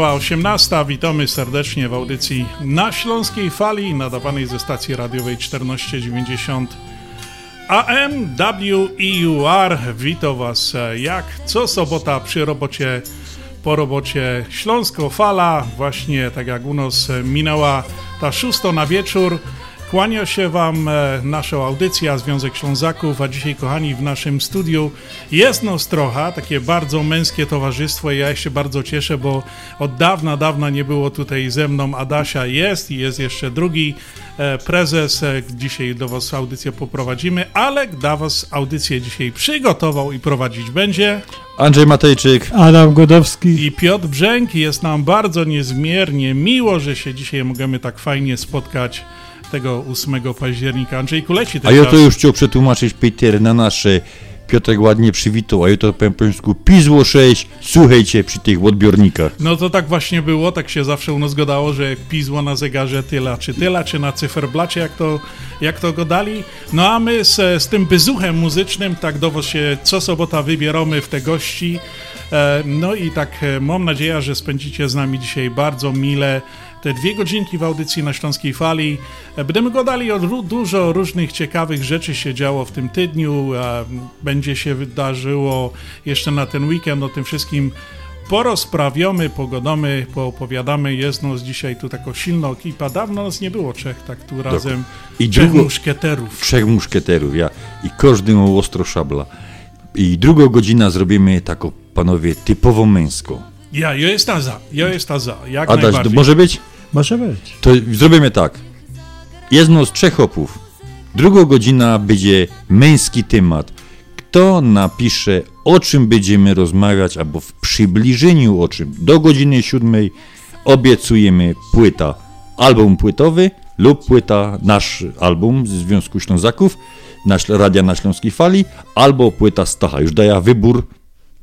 Minęła 18. Witamy serdecznie w audycji na Śląskiej Fali, nadawanej ze stacji radiowej 1490 AM WEUR. Witam Was jak co sobota przy robocie po robocie Śląsko Fala, właśnie tak jak u nas minęła ta szósta na wieczór. Kłania się Wam e, nasza audycja Związek Ślązaków, a dzisiaj, kochani, w naszym studiu jest nos trochę, takie bardzo męskie towarzystwo i ja się bardzo cieszę, bo od dawna, dawna nie było tutaj ze mną Adasia jest i jest jeszcze drugi e, prezes. E, dzisiaj do Was audycję poprowadzimy, ale dla Was audycję dzisiaj przygotował i prowadzić będzie Andrzej Matejczyk. Adam Godowski. i Piotr Brzęk. Jest nam bardzo niezmiernie miło, że się dzisiaj możemy tak fajnie spotkać tego 8 października. Andrzejku, leci ten A ja to już chciał przetłumaczyć Peter na nasze. Piotrek ładnie przywitał, a ja to powiem po polsku Pizło 6, słuchajcie przy tych odbiornikach. No to tak właśnie było, tak się zawsze u nas gadało, że jak pisło na zegarze tyle czy tyle, czy na cyferblacie, jak to, jak to go dali. No a my z, z tym bezuchem muzycznym tak do was się co sobota wybieramy w te gości. E, No i tak e, mam nadzieję, że spędzicie z nami dzisiaj bardzo mile te dwie godzinki w audycji na Śląskiej Fali. Będziemy gadali o dużo różnych ciekawych rzeczy się działo w tym tygodniu. e, Będzie się wydarzyło jeszcze na ten weekend o tym wszystkim porozprawiamy, pogodomy, poopowiadamy. Jest nas dzisiaj tu taka silna ekipa. Dawno nas nie było trzech, tak tu razem. I trzech drugo- muszkieterów. Trzech muszkieterów, ja i każdy ma ostro szabla. I drugą godzinę zrobimy taką, panowie, typowo męsko. Ja, ja jestem za, ja jestem za, jak Adaś, to najbardziej. może być? Może być. To zrobimy tak. Jest nos trzech opów. Druga godzina będzie męski temat. Kto napisze, o czym będziemy rozmawiać, albo w przybliżeniu o czym. Do godziny siódmej obiecujemy płyta, album płytowy lub płyta, nasz album z Związku Ślązaków, nasz Radia na Śląskiej Fali, albo płyta Stacha. Już daję wybór,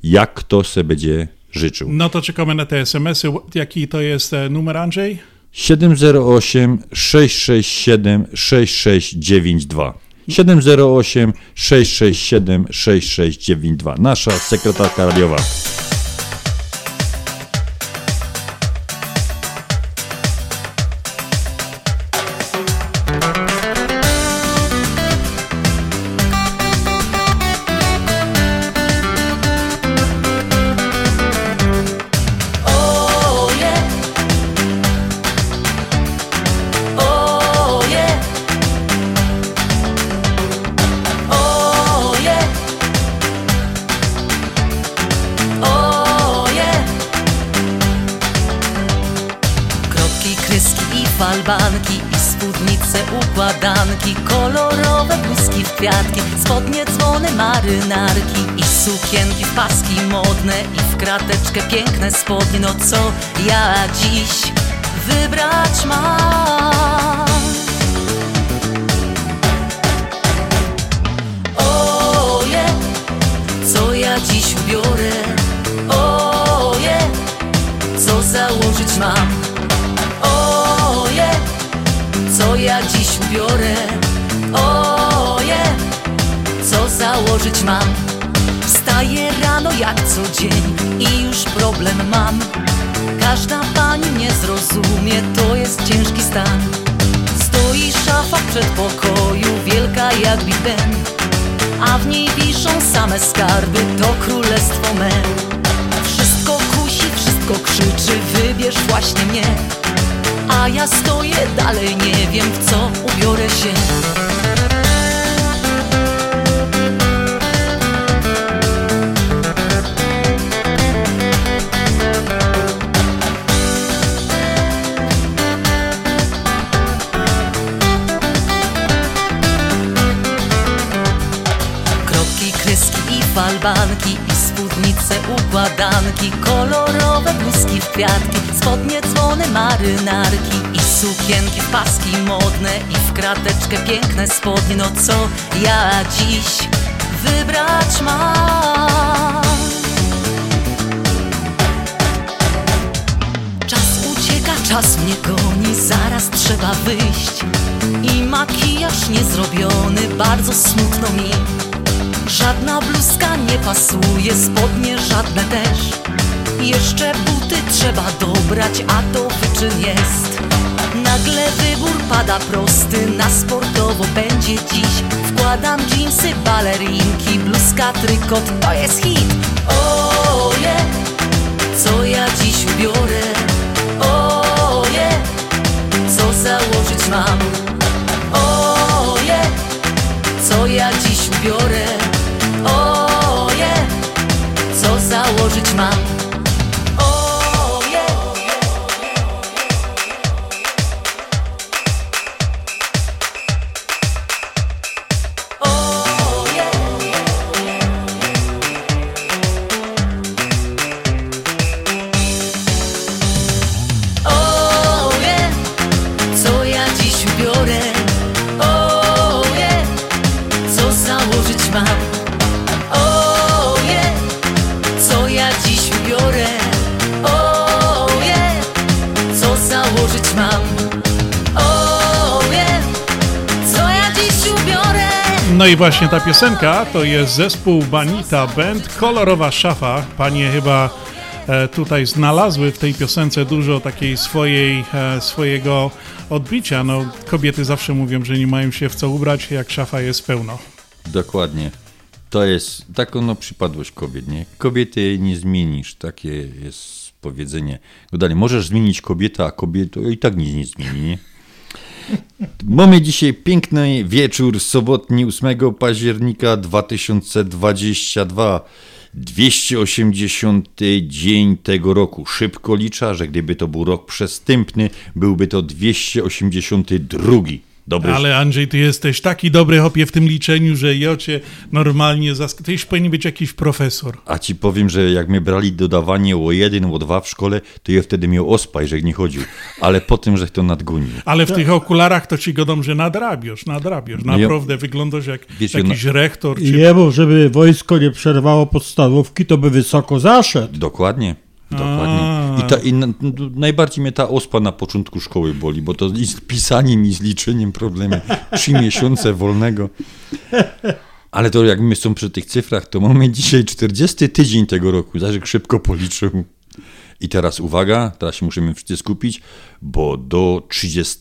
jak kto se będzie życzył. No to czekamy na te SMS-y. Jaki to jest e, numer, Andrzej? 708 667 6692. 708 667 6692. Nasza sekretarka radiowa. Falbanki I spódnice, układanki Kolorowe bluzki w kwiatki Spodnie, dzwony, marynarki I sukienki w paski modne I w krateczkę piękne spodnie No co ja dziś wybrać mam? Yeah. Co ja dziś ubiorę? Yeah. Co założyć mam? Co ja dziś ubiorę? Oh yeah. Co założyć mam? Wstaję rano jak co dzień i już problem mam Każda pani mnie zrozumie, to jest ciężki stan Stoi szafa w przedpokoju, wielka jak Big Ben A w niej wiszą same skarby, to królestwo me Wszystko kusi, wszystko krzyczy, wybierz właśnie mnie a ja stoję dalej, nie wiem w co ubiorę się. Kropki, kreski i falbanki układanki Kolorowe bluzki w kwiatki, spodnie dzwony marynarki I sukienki paski modne i w krateczkę piękne spodnie No co ja dziś wybrać mam? Czas ucieka, czas mnie goni, zaraz trzeba wyjść I makijaż niezrobiony, bardzo smutno mi Żadna bluzka nie pasuje, spodnie żadne też. Jeszcze buty trzeba dobrać, a to wyczyn jest. Nagle wybór pada prosty, na sportowo będzie dziś. Wkładam dżinsy, balerinki, bluzka, trykot, to jest hit. Oje, co ja dziś ubiorę Oje, co założyć mam? Oje, co ja dziś ubiorę co założyć mam i właśnie ta piosenka to jest zespół Banita Band, kolorowa szafa. Panie chyba e, tutaj znalazły w tej piosence dużo takiej swojej, e, swojego odbicia. No, kobiety zawsze mówią, że nie mają się w co ubrać, jak szafa jest pełno. Dokładnie. To jest taką no, przypadłość kobiet, nie? Kobiety nie zmienisz, takie jest powiedzenie. Dalej, możesz zmienić kobietę, a kobietę i tak nic nie zmieni, nie? Mamy dzisiaj piękny wieczór, sobotni 8 października 2022. 280 dzień tego roku. Szybko liczę, że gdyby to był rok przestępny, byłby to 282. Dobry Ale Andrzej, ty jesteś taki dobry hopie w tym liczeniu, że ja cię normalnie zask... Ty już powinien być jakiś profesor. A ci powiem, że jak mnie brali dodawanie o jeden, o dwa w szkole, to ja wtedy miał ospaj, że nie chodził. Ale potem, że to nadgonił. Ale w tych okularach to ci godą, że nadrabiasz, nadrabiasz. No ja- Naprawdę wyglądasz jak Wiesz, jakiś rektor. I Czy... jemu, żeby wojsko nie przerwało podstawówki, to by wysoko zaszedł. Dokładnie. Dokładnie. I, ta, i na, najbardziej mnie ta ospa na początku szkoły boli, bo to z pisaniem i z liczeniem problemy. Trzy miesiące wolnego. Ale to jak my są przy tych cyfrach, to mamy dzisiaj 40 tydzień tego roku. Zaszek szybko policzył. I teraz uwaga, teraz się musimy wszyscy skupić, bo do 30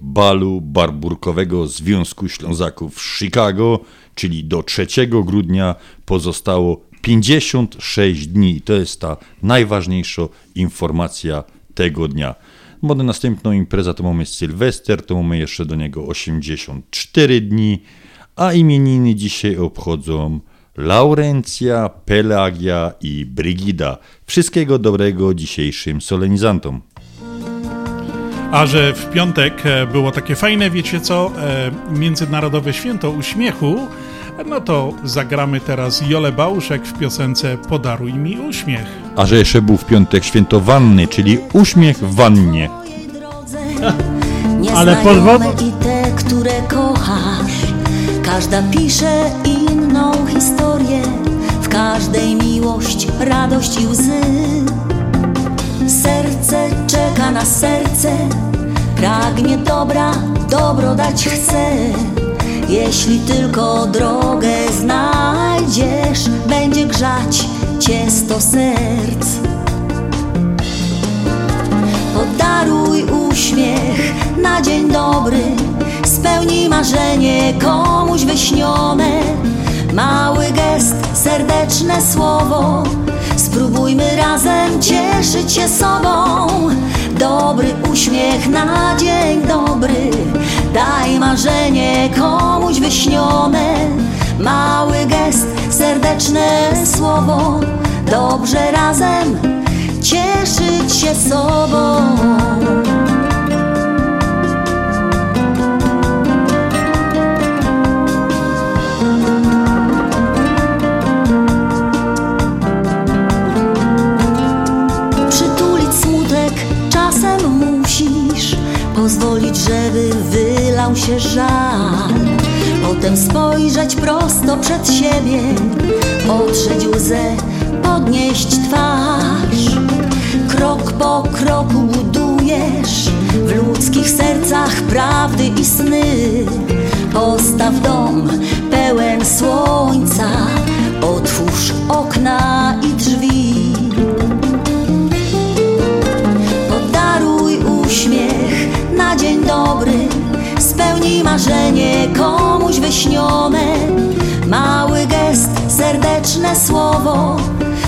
balu barburkowego Związku Ślązaków w Chicago, czyli do 3 grudnia pozostało 56 dni. To jest ta najważniejsza informacja tego dnia. Bo na następną imprezę to mamy Sylwester, to mamy jeszcze do niego 84 dni, a imieniny dzisiaj obchodzą Laurencja, Pelagia i Brygida. Wszystkiego dobrego dzisiejszym solenizantom. A że w piątek e, było takie fajne, wiecie co, e, Międzynarodowe Święto Uśmiechu, no to zagramy teraz Jole Bałuszek w piosence Podaruj mi uśmiech. A że jeszcze był w piątek święto wanny, czyli uśmiech w wannie. Ale pod wodą- i te, które kochasz. Każda pisze inną historię. W każdej miłość, radość i łzy. Serce czeka na serce. Pragnie dobra, dobro dać chce Jeśli tylko drogę znajdziesz Będzie grzać cię sto serc. Podaruj uśmiech na dzień dobry Spełnij marzenie komuś wyśnione. Mały gest, serdeczne słowo Spróbujmy razem cieszyć się sobą. Dobry uśmiech na dzień dobry Daj marzenie komuś wyśnione, mały gest, serdeczne słowo. Dobrze razem cieszyć się sobą. Przytulić smutek czasem musisz, pozwolić, żeby wy wylał się żal. Potem spojrzeć prosto przed siebie Otrzeć łzę, podnieść twarz. Krok po kroku budujesz W ludzkich sercach prawdy i sny. Postaw dom pełen słońca Otwórz okna i drzwi. Podaruj uśmiech na dzień dobry Spełnij marzenie komuś wyśnione. Mały gest, serdeczne słowo.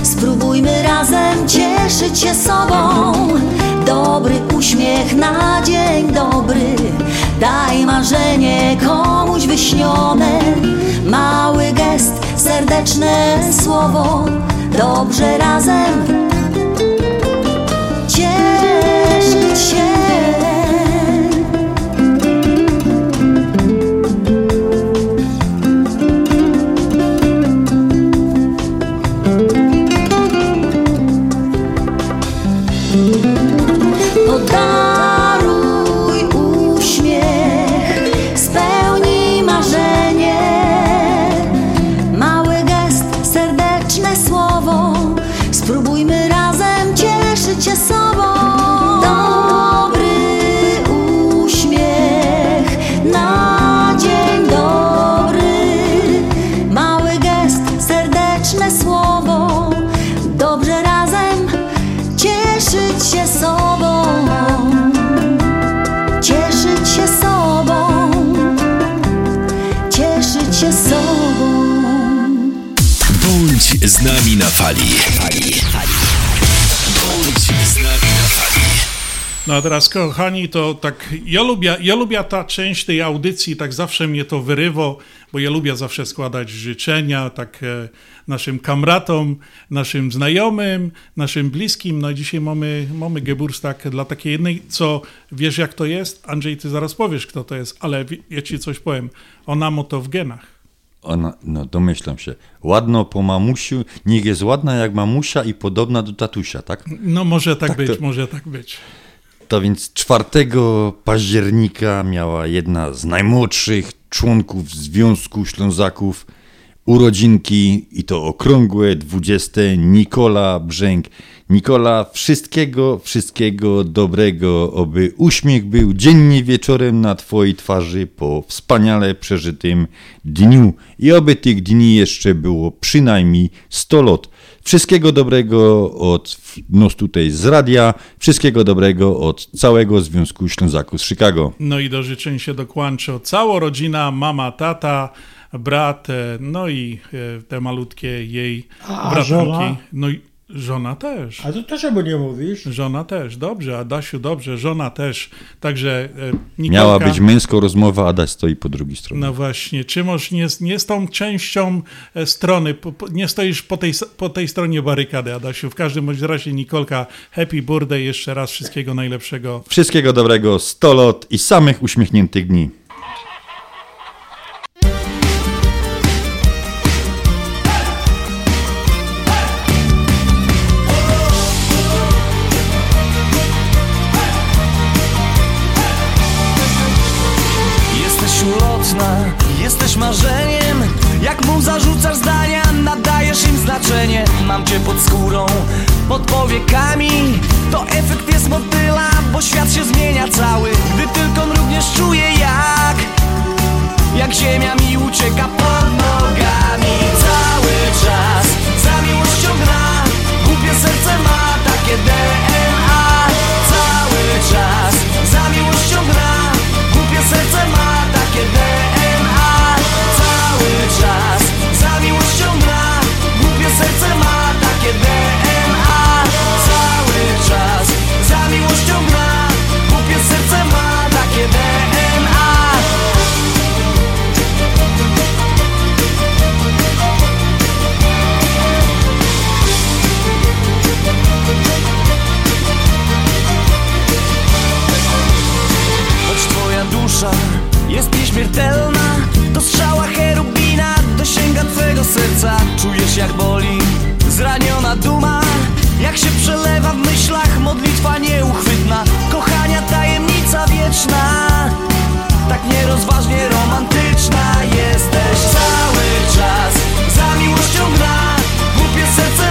Spróbujmy razem cieszyć się sobą. Dobry uśmiech na dzień dobry. Daj marzenie komuś wyśnione. Mały gest, serdeczne słowo. Dobrze razem a teraz, kochani, to tak, ja lubię, ja lubię ta część tej audycji, tak zawsze mnie to wyrywo, bo ja lubię zawsze składać życzenia, tak e, naszym kamratom, naszym znajomym, naszym bliskim. No i dzisiaj mamy, mamy Geburstag dla takiej jednej, co wiesz jak to jest? Andrzej, ty zaraz powiesz, kto to jest, ale ja ci coś powiem. Ona ma to w genach. Ona, no domyślam się. Ładno po mamusiu, niech jest ładna jak mamusia i podobna do tatusia, tak? No może tak, być, to- może tak być. To więc 4 października miała jedna z najmłodszych członków Związku Ślązaków urodzinki i to okrągłe 20 Nikola Brzęk. Nikola, wszystkiego, wszystkiego dobrego, oby uśmiech był dziennie wieczorem na twojej twarzy po wspaniale przeżytym dniu i oby tych dni jeszcze było przynajmniej 100 lat. Wszystkiego dobrego od nos tutaj z radia, wszystkiego dobrego od całego Związku Ślązaków z Chicago. No i do życzeń się dokłącza cała rodzina, mama, tata, brat, e, no i e, te malutkie jej A bratanki. No i żona też. A to też czemu nie mówisz? Żona też, dobrze, Adasiu, dobrze, żona też. Także e, Nikolka, Miała być męska rozmowa, Adaś stoi po drugiej stronie. No właśnie, czy możesz nie, nie z tą częścią e, strony, po, nie stoisz po tej, po tej stronie barykady, Adasiu. W każdym bądź razie, Nikolka, happy birthday, jeszcze raz wszystkiego najlepszego. Wszystkiego dobrego, 100 lat i samych uśmiechniętych dni. Pod skórą, pod powiekami. To efekt jest motyla, bo świat się zmienia cały Gdy tylko mrugniesz czuję jak Jak ziemia mi ucieka pod nogami nieśmiertelna To strzała cherubina dosięga twego serca. Czujesz jak boli zraniona duma. Jak się przelewa w myślach modlitwa nieuchwytna. Kochania tajemnica wieczna. Tak nierozważnie romantyczna. Jesteś Cały czas za miłością gra. Głupie serce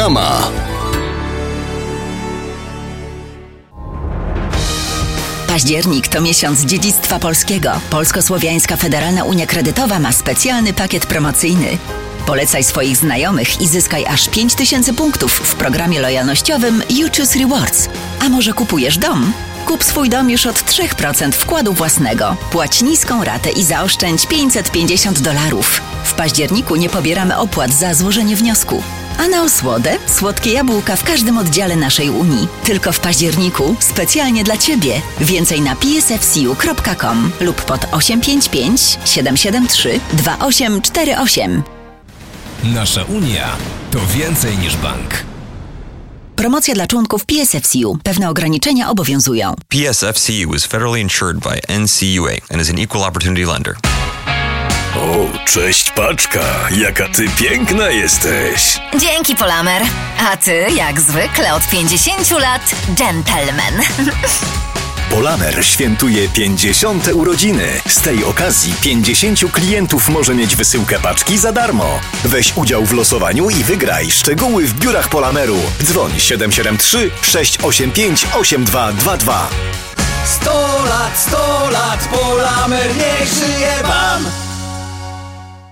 Reklama. Październik to miesiąc dziedzictwa polskiego. Polsko-Słowiańska Federalna Unia Kredytowa ma specjalny pakiet promocyjny. Polecaj swoich znajomych i zyskaj aż 5000 punktów w programie lojalnościowym You Choose Rewards. A może kupujesz dom? Kup swój dom już od 3% wkładu własnego. Płać niską ratę i zaoszczędź 550 dolarów. W październiku nie pobieramy opłat za złożenie wniosku. A na osłodę słodkie jabłka w każdym oddziale naszej Unii. Tylko w październiku specjalnie dla Ciebie. Więcej na psfcu.com lub pod 855 773 2848. Nasza Unia to więcej niż bank. Promocja dla członków PSFCU. Pewne ograniczenia obowiązują. PSFCU is federally insured by NCUA and is an equal opportunity lender. O, cześć paczka, jaka ty piękna jesteś. Dzięki, Polamer. A ty, jak zwykle, od 50 lat, gentleman. Polamer świętuje 50 urodziny. Z tej okazji 50 klientów może mieć wysyłkę paczki za darmo. Weź udział w losowaniu i wygraj. Szczegóły w biurach Polameru. Dzwoń 773 685 8222. 100 lat, 100 lat, Polamer niech żyje wam!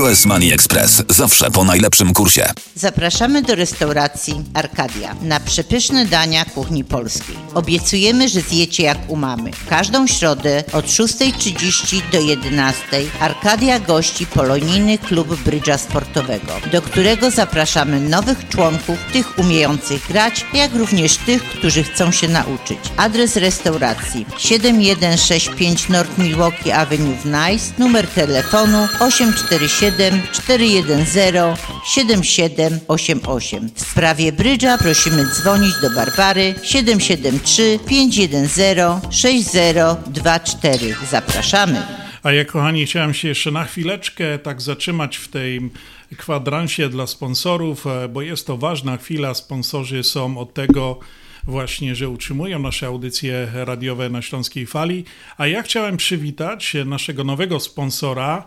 US Money Express zawsze po najlepszym kursie. Zapraszamy do restauracji Arkadia na przepyszne dania kuchni polskiej. Obiecujemy, że zjecie jak u mamy. Każdą środę od 6.30 do 11.00 Arkadia gości polonijny klub brydża sportowego, do którego zapraszamy nowych członków, tych umiejących grać, jak również tych, którzy chcą się nauczyć. Adres restauracji 7165 North Milwaukee Avenue w Nice, numer telefonu 847 410 7788. W sprawie brydża prosimy dzwonić do Barbary 773 510 6024. Zapraszamy. A ja, kochani, chciałem się jeszcze na chwileczkę tak zatrzymać w tej kwadransie dla sponsorów, e, bo jest to ważna chwila. Sponsorzy są od tego właśnie, że utrzymują nasze audycje radiowe na Śląskiej Fali. A ja chciałem przywitać naszego nowego sponsora,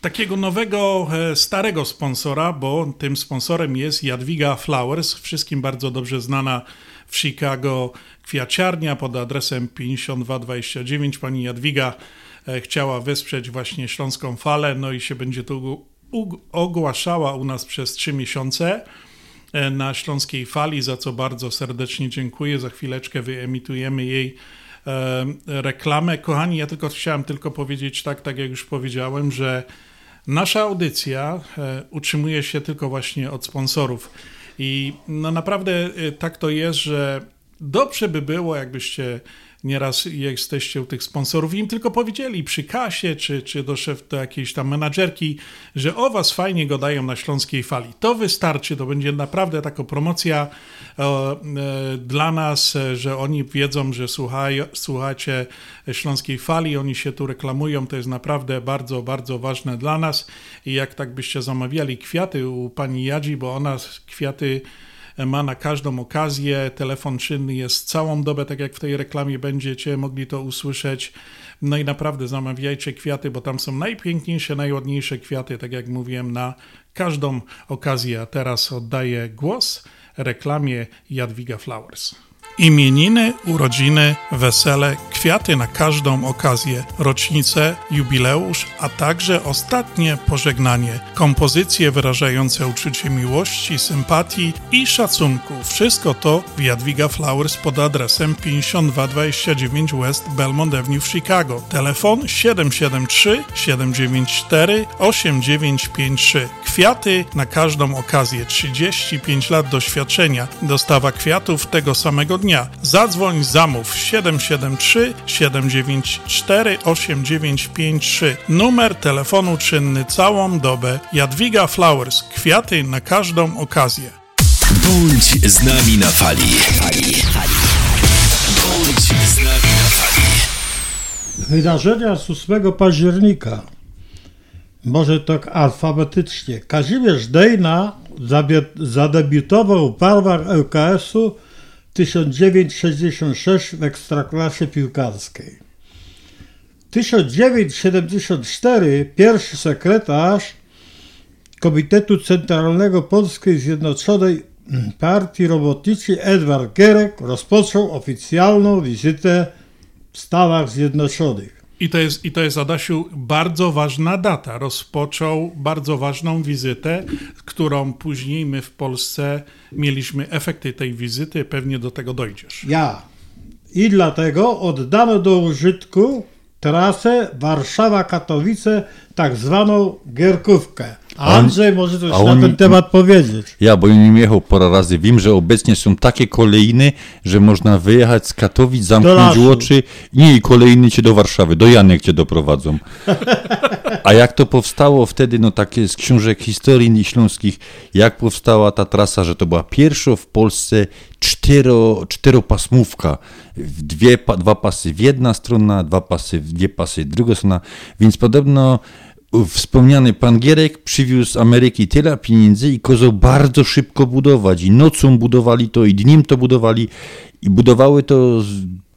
takiego nowego, e, starego sponsora, bo tym sponsorem jest Jadwiga Flowers, wszystkim bardzo dobrze znana w Chicago kwiaciarnia pod adresem 5229. Pani Jadwiga e, chciała wesprzeć właśnie Śląską Falę, no i się będzie tu ogłaszała u nas przez trzy miesiące e, na Śląskiej Fali, za co bardzo serdecznie dziękuję. Za chwileczkę wyemitujemy jej e, reklamę. Kochani, ja tylko chciałem tylko powiedzieć tak, tak jak już powiedziałem, że nasza audycja e, utrzymuje się tylko właśnie od sponsorów. I no naprawdę e, tak to jest, że dobrze by było, jakbyście nieraz jesteście u tych sponsorów i im tylko powiedzieli przy kasie, czy, czy do szef, do jakiejś tam menadżerki, że o was fajnie gadają na Śląskiej Fali. To wystarczy, to będzie naprawdę taka promocja e, e, dla nas, e, że oni wiedzą, że słuchaj, słuchacie Śląskiej Fali, oni się tu reklamują, to jest naprawdę bardzo, bardzo ważne dla nas i jak tak byście zamawiali kwiaty u pani Jadzi, bo ona kwiaty ma na każdą okazję. Telefon czynny jest całą dobę, tak jak w tej reklamie będziecie mogli to usłyszeć. No i naprawdę zamawiajcie kwiaty, bo tam są najpiękniejsze, najładniejsze kwiaty, tak jak mówiłem, na każdą okazję. A teraz oddaję głos reklamie Jadwiga Flowers. Imieniny, urodziny, wesele, kwiaty na każdą okazję, rocznicę, jubileusz, a także ostatnie pożegnanie, kompozycje wyrażające uczucie miłości, sympatii i szacunku. Wszystko to w Jadwiga Flowers pod adresem 5229 West Belmont Avenue w Chicago. Telefon 773 794 8953. Kwiaty na każdą okazję. 35 lat doświadczenia. Dostawa kwiatów tego samego dnia dnia. Zadzwoń, zamów 773 794 8953. Numer telefonu czynny całą dobę. Jadwiga Flowers. Kwiaty na każdą okazję. Bądź z nami na fali. fali, fali. Bądź z nami na fali. Wydarzenia z 8 października. Może tak alfabetycznie. Kazimierz Dejna zadebiutował w barwach LKS-u 1966 w ekstraklasie piłkarskiej. 1974 pierwszy sekretarz Komitetu Centralnego Polskiej Zjednoczonej Partii Robotniczej Edward Gierek rozpoczął oficjalną wizytę w Stanach Zjednoczonych. I to, jest, I to jest, Adasiu, bardzo ważna data. Rozpoczął bardzo ważną wizytę, którą później my w Polsce mieliśmy efekty tej wizyty. Pewnie do tego dojdziesz. Ja. I dlatego oddano do użytku trasę Warszawa-Katowice, tak zwaną Gierkówkę. Andrzej może coś na ten temat powiedzieć. Ja, bo nim jechał parę razy, wiem, że obecnie są takie kolejny, że można wyjechać z Katowic, zamknąć oczy, nie i kolejny cię do Warszawy, do Janek cię doprowadzą. A jak to powstało wtedy, no takie z książek historii śląskich, jak powstała ta trasa, że to była pierwsza w Polsce cztero, czteropasmówka, dwie, dwa pasy w jedna strona, dwa pasy w dwie pasy druga strona, więc podobno wspomniany pan Gierek przywiózł z Ameryki tyle pieniędzy i kozał bardzo szybko budować. I nocą budowali to, i dniem to budowali, i budowały to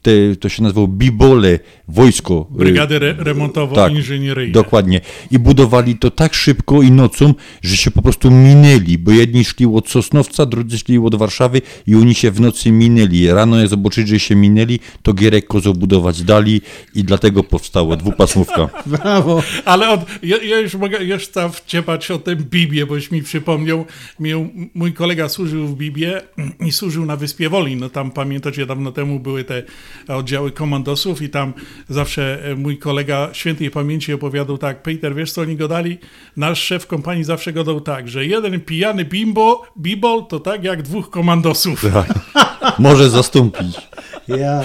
te, to się nazywało Bibole, wojsko. Brygady re remontowo-inżynieryjne. Tak, dokładnie. I budowali to tak szybko i nocą, że się po prostu minęli, bo jedni szli od Sosnowca, drudzy szli od Warszawy i oni się w nocy minęli. Rano jak zobaczyli, że się minęli, to Gierek kozał budować dali i dlatego powstało dwupasmówka. Brawo. Ale od, ja, ja, już mogę już tam wciepać o tym Bibie, boś mi przypomniał, miał, mój kolega służył w Bibie i służył na Wyspie Woli. No tam pamiętacie, dawno temu były te oddziały komandosów i tam zawsze e, mój kolega świętej pamięci opowiadał tak, Peter, wiesz co oni go dali? Nasz szef kompanii zawsze go dał tak, że jeden pijany bimbo, bibol to tak jak dwóch komandosów. Tak. Może zastąpić. Ja.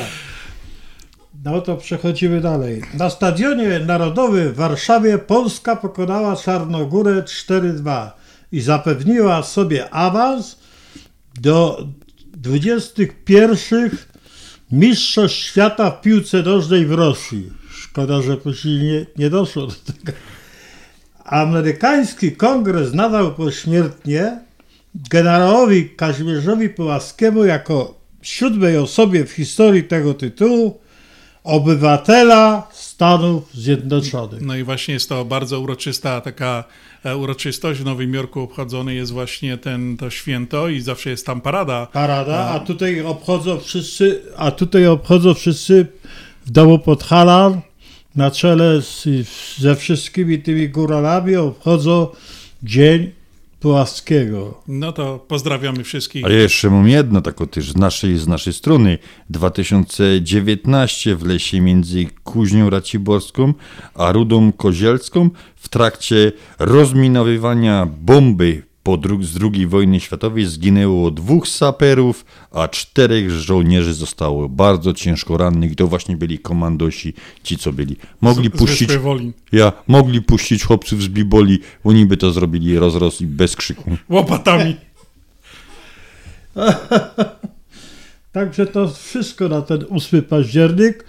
No to przechodzimy dalej. Na Stadionie Narodowym w Warszawie Polska pokonała Czarnogórę 4-2 i zapewniła sobie awans do 21 Mistrzostw świata w piłce nożnej w Rosji. Szkoda, że później nie, nie doszło do tego. Amerykański kongres nadał pośmiertnie generałowi Kazimierzowi Pułaskiemu jako siódmej osobie w historii tego tytułu obywatela Stanów Zjednoczonych. No i właśnie jest to bardzo uroczysta taka e, uroczystość. W Nowym Jorku obchodzony jest właśnie ten, to święto i zawsze jest tam parada. Parada, a tutaj obchodzą wszyscy, a tutaj obchodzą wszyscy w domu Podhalan na czele z, ze wszystkimi tymi góralami obchodzą dzień Płaskiego. No to pozdrawiamy wszystkich. Ja jeszcze mam jedno, tak też z naszej, z naszej strony. 2019 w lesie między Kuźnią Raciborską a Rudą Kozielską w trakcie rozminowywania bomby po dru z II wojny światowej zginęło dwóch saperów, a czterech żołnierzy zostało bardzo ciężko rannych. To właśnie byli komandosi, ci co byli. Mogli Z- puścić. Wolin. Ja, mogli puścić chłopców z Biboli, oni by to zrobili rozrost i bez krzyku. Łopatami. Także to wszystko na ten 8 październik.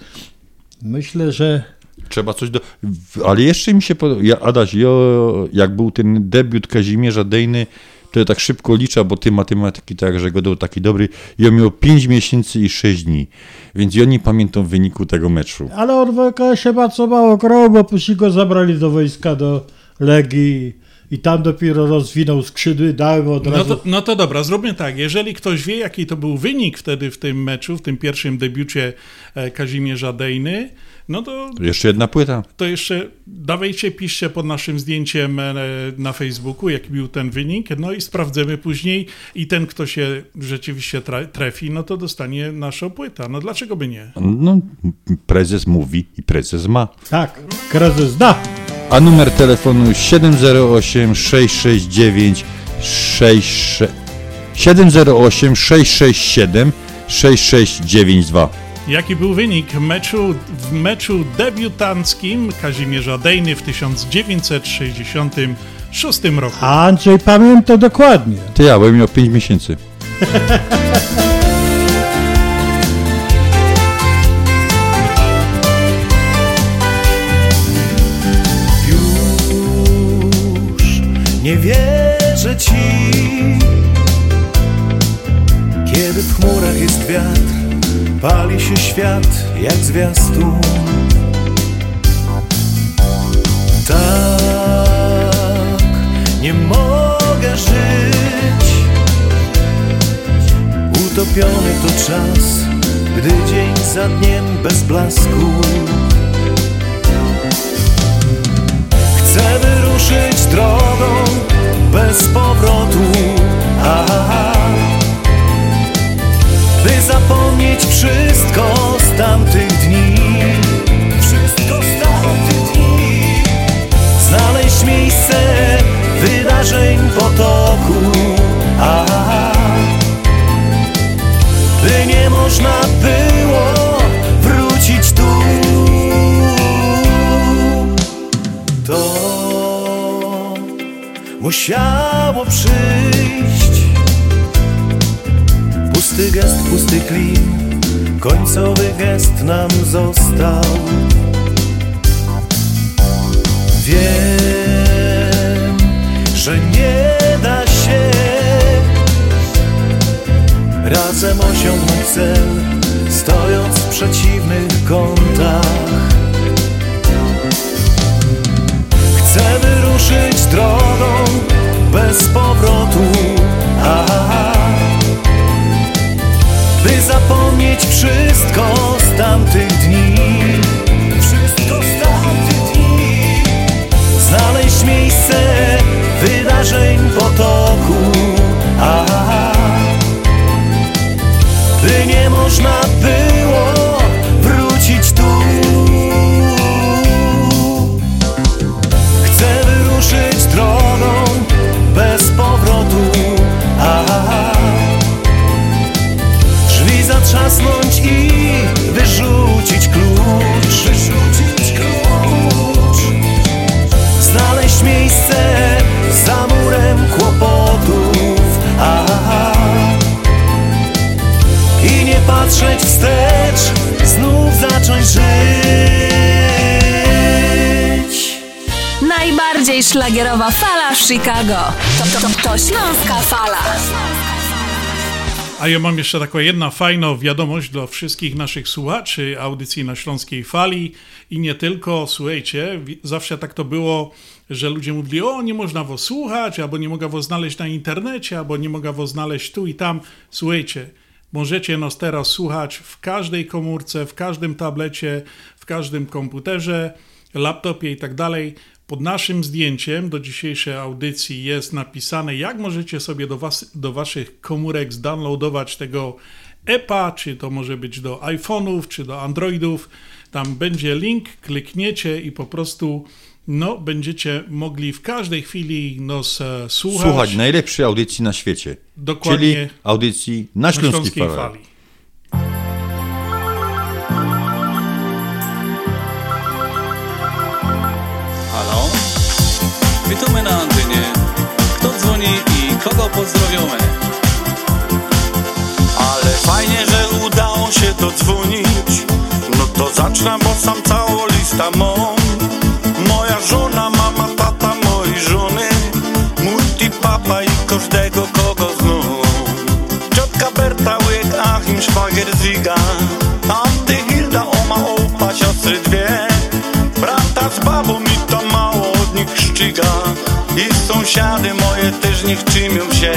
Myślę, że Trzeba coś do. Ale jeszcze mi się podoba. Ja, Adaś, jo, jak był ten debiut Kazimierza Dejny, to ja tak szybko liczę, bo ty matematyki tak, że go był taki dobry. I on miał 5 miesięcy i 6 dni. Więc ja nie pamiętam wyniku tego meczu. Ale on w się bardzo mało grał, bo później go zabrali do wojska, do Legii i tam dopiero rozwinął skrzydły, dałem od No razu... to, no to dobra, zróbmy tak. Jeżeli ktoś wie, jaki to był wynik wtedy w tym meczu, w tym pierwszym debiucie e, Kazimierza Dejny, no to, Jeszcze jedna płyta. to jeszcze dawajcie, piszcie pod naszym zdjęciem e, na Facebooku, jaki był ten wynik, no i sprawdzimy później i ten, kto się rzeczywiście tra- trefi, no to dostanie naszą płytę. No dlaczego by nie? No, prezes mówi i prezes ma. Tak, kryzys da. A numer telefonu 708 669 66 708 667 6692. Jaki był wynik meczu, w meczu debiutanckim Kazimierza Dejny w 1966 roku? Andrzej pamięta dokładnie. Ty ja, bo miał 5 miesięcy. Już nie wierzę ci Kiedy w chmurach jest wiatr Pali się świat jak zwiastun. Tak nie mogę żyć. Utopiony to czas Gdy dzień za dniem bez blasku. Chcę wyruszyć drogą bez powrotu. Aha. By zapomnieć wszystko z tamtych dni Wszystko z tamtych dni Znaleźć miejsce wydarzeń potoku Aha. By nie można było wrócić tu to musiało przyjść. Pusty gest, pusty klin, końcowy gest nam został. Wiem, że nie da się razem osiągnąć cel, stojąc w przeciwnych kątach. Chcę wyruszyć drogą bez powrotu Aha. By zapomnieć wszystko z tamtych dni. Wszystko z tamtych dni. Znaleźć miejsce wydarzeń potoku. Aha. By nie można było patrzeć wstecz Znów zacząć żyć Najbardziej szlagierowa fala w Chicago. To, to, to Śląska Fala. A ja mam jeszcze taką jedna fajną wiadomość dla wszystkich naszych słuchaczy audycji na Śląskiej Fali i nie tylko. Słuchajcie, zawsze tak to było, że ludzie mówili, o nie można was słuchać, albo nie mogę was znaleźć na internecie, albo nie mogę was znaleźć tu i tam. Słuchajcie, możecie nas teraz słuchać w każdej komórce, w każdym tablecie, w każdym komputerze, laptopie i tak dalej. Pod naszym zdjęciem do dzisiejszej audycji jest napisane, jak możecie sobie do, was, do waszych komórek zdownloadować tego EPA, czy to może być do iPhone'ów, czy do Androidów. Tam będzie link, klikniecie i po prostu no, będziecie mogli w każdej chwili nas e, słuchać. Słuchać najlepszej audycji na świecie. Dokładnie. Czyli audycji na Śląskiej, na Śląskiej Fali. Fali. Halo? Witamy na antenie. Kto dzwoni i kogo pozdrowiamy? Ale fajnie, że udało się dodzwonić No to zacznę, bo sam całą lista mam i każdego kogo znam Ciotka Berta, łyk, Achim, szwagier, Ziga. Anty, Hilda, oma, opa, siostry dwie. Brata z babą i to mało od nich szczyga. I sąsiady moje też niech czymią się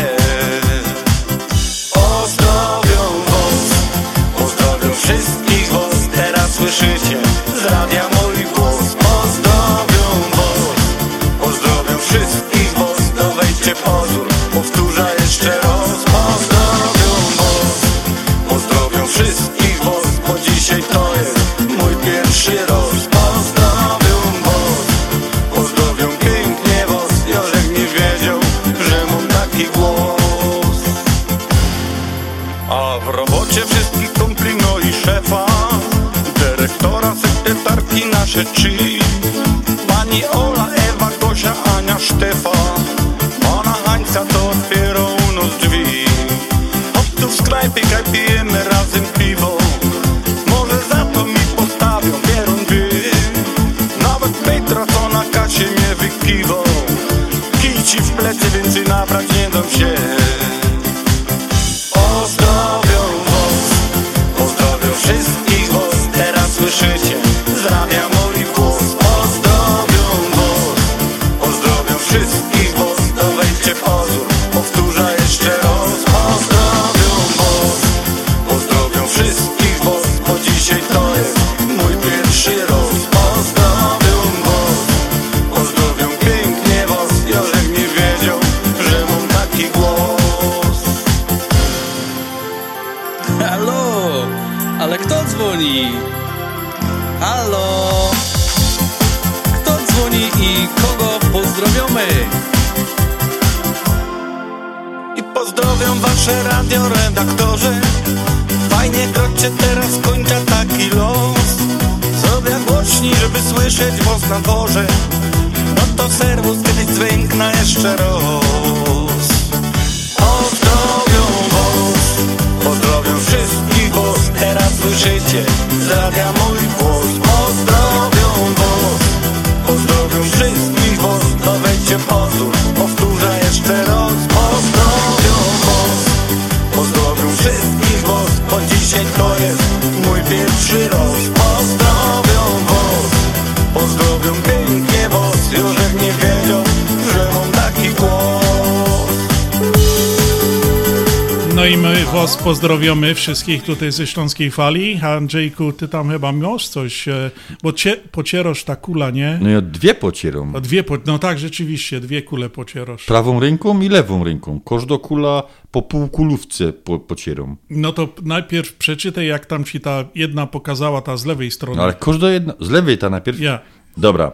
pozdrowiamy wszystkich tutaj ze Śląskiej Fali. Andrzejku, ty tam chyba masz coś, e, bo cie, pocierasz ta kula, nie? No ja dwie pocieram. O dwie, po, no tak, rzeczywiście, dwie kule pocierasz. Prawą ręką i lewą ręką. Każda kula po półkulówce po, pocieram. No to najpierw przeczytaj, jak tam ci ta jedna pokazała, ta z lewej strony. No ale każda jedna... Z lewej ta najpierw? Ja. Dobra.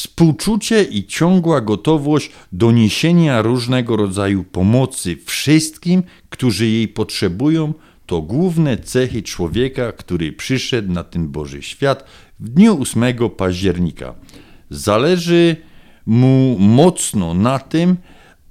Współczucie i ciągła gotowość do niesienia różnego rodzaju pomocy wszystkim, którzy jej potrzebują, to główne cechy człowieka, który przyszedł na ten Boży świat w dniu 8 października. Zależy mu mocno na tym,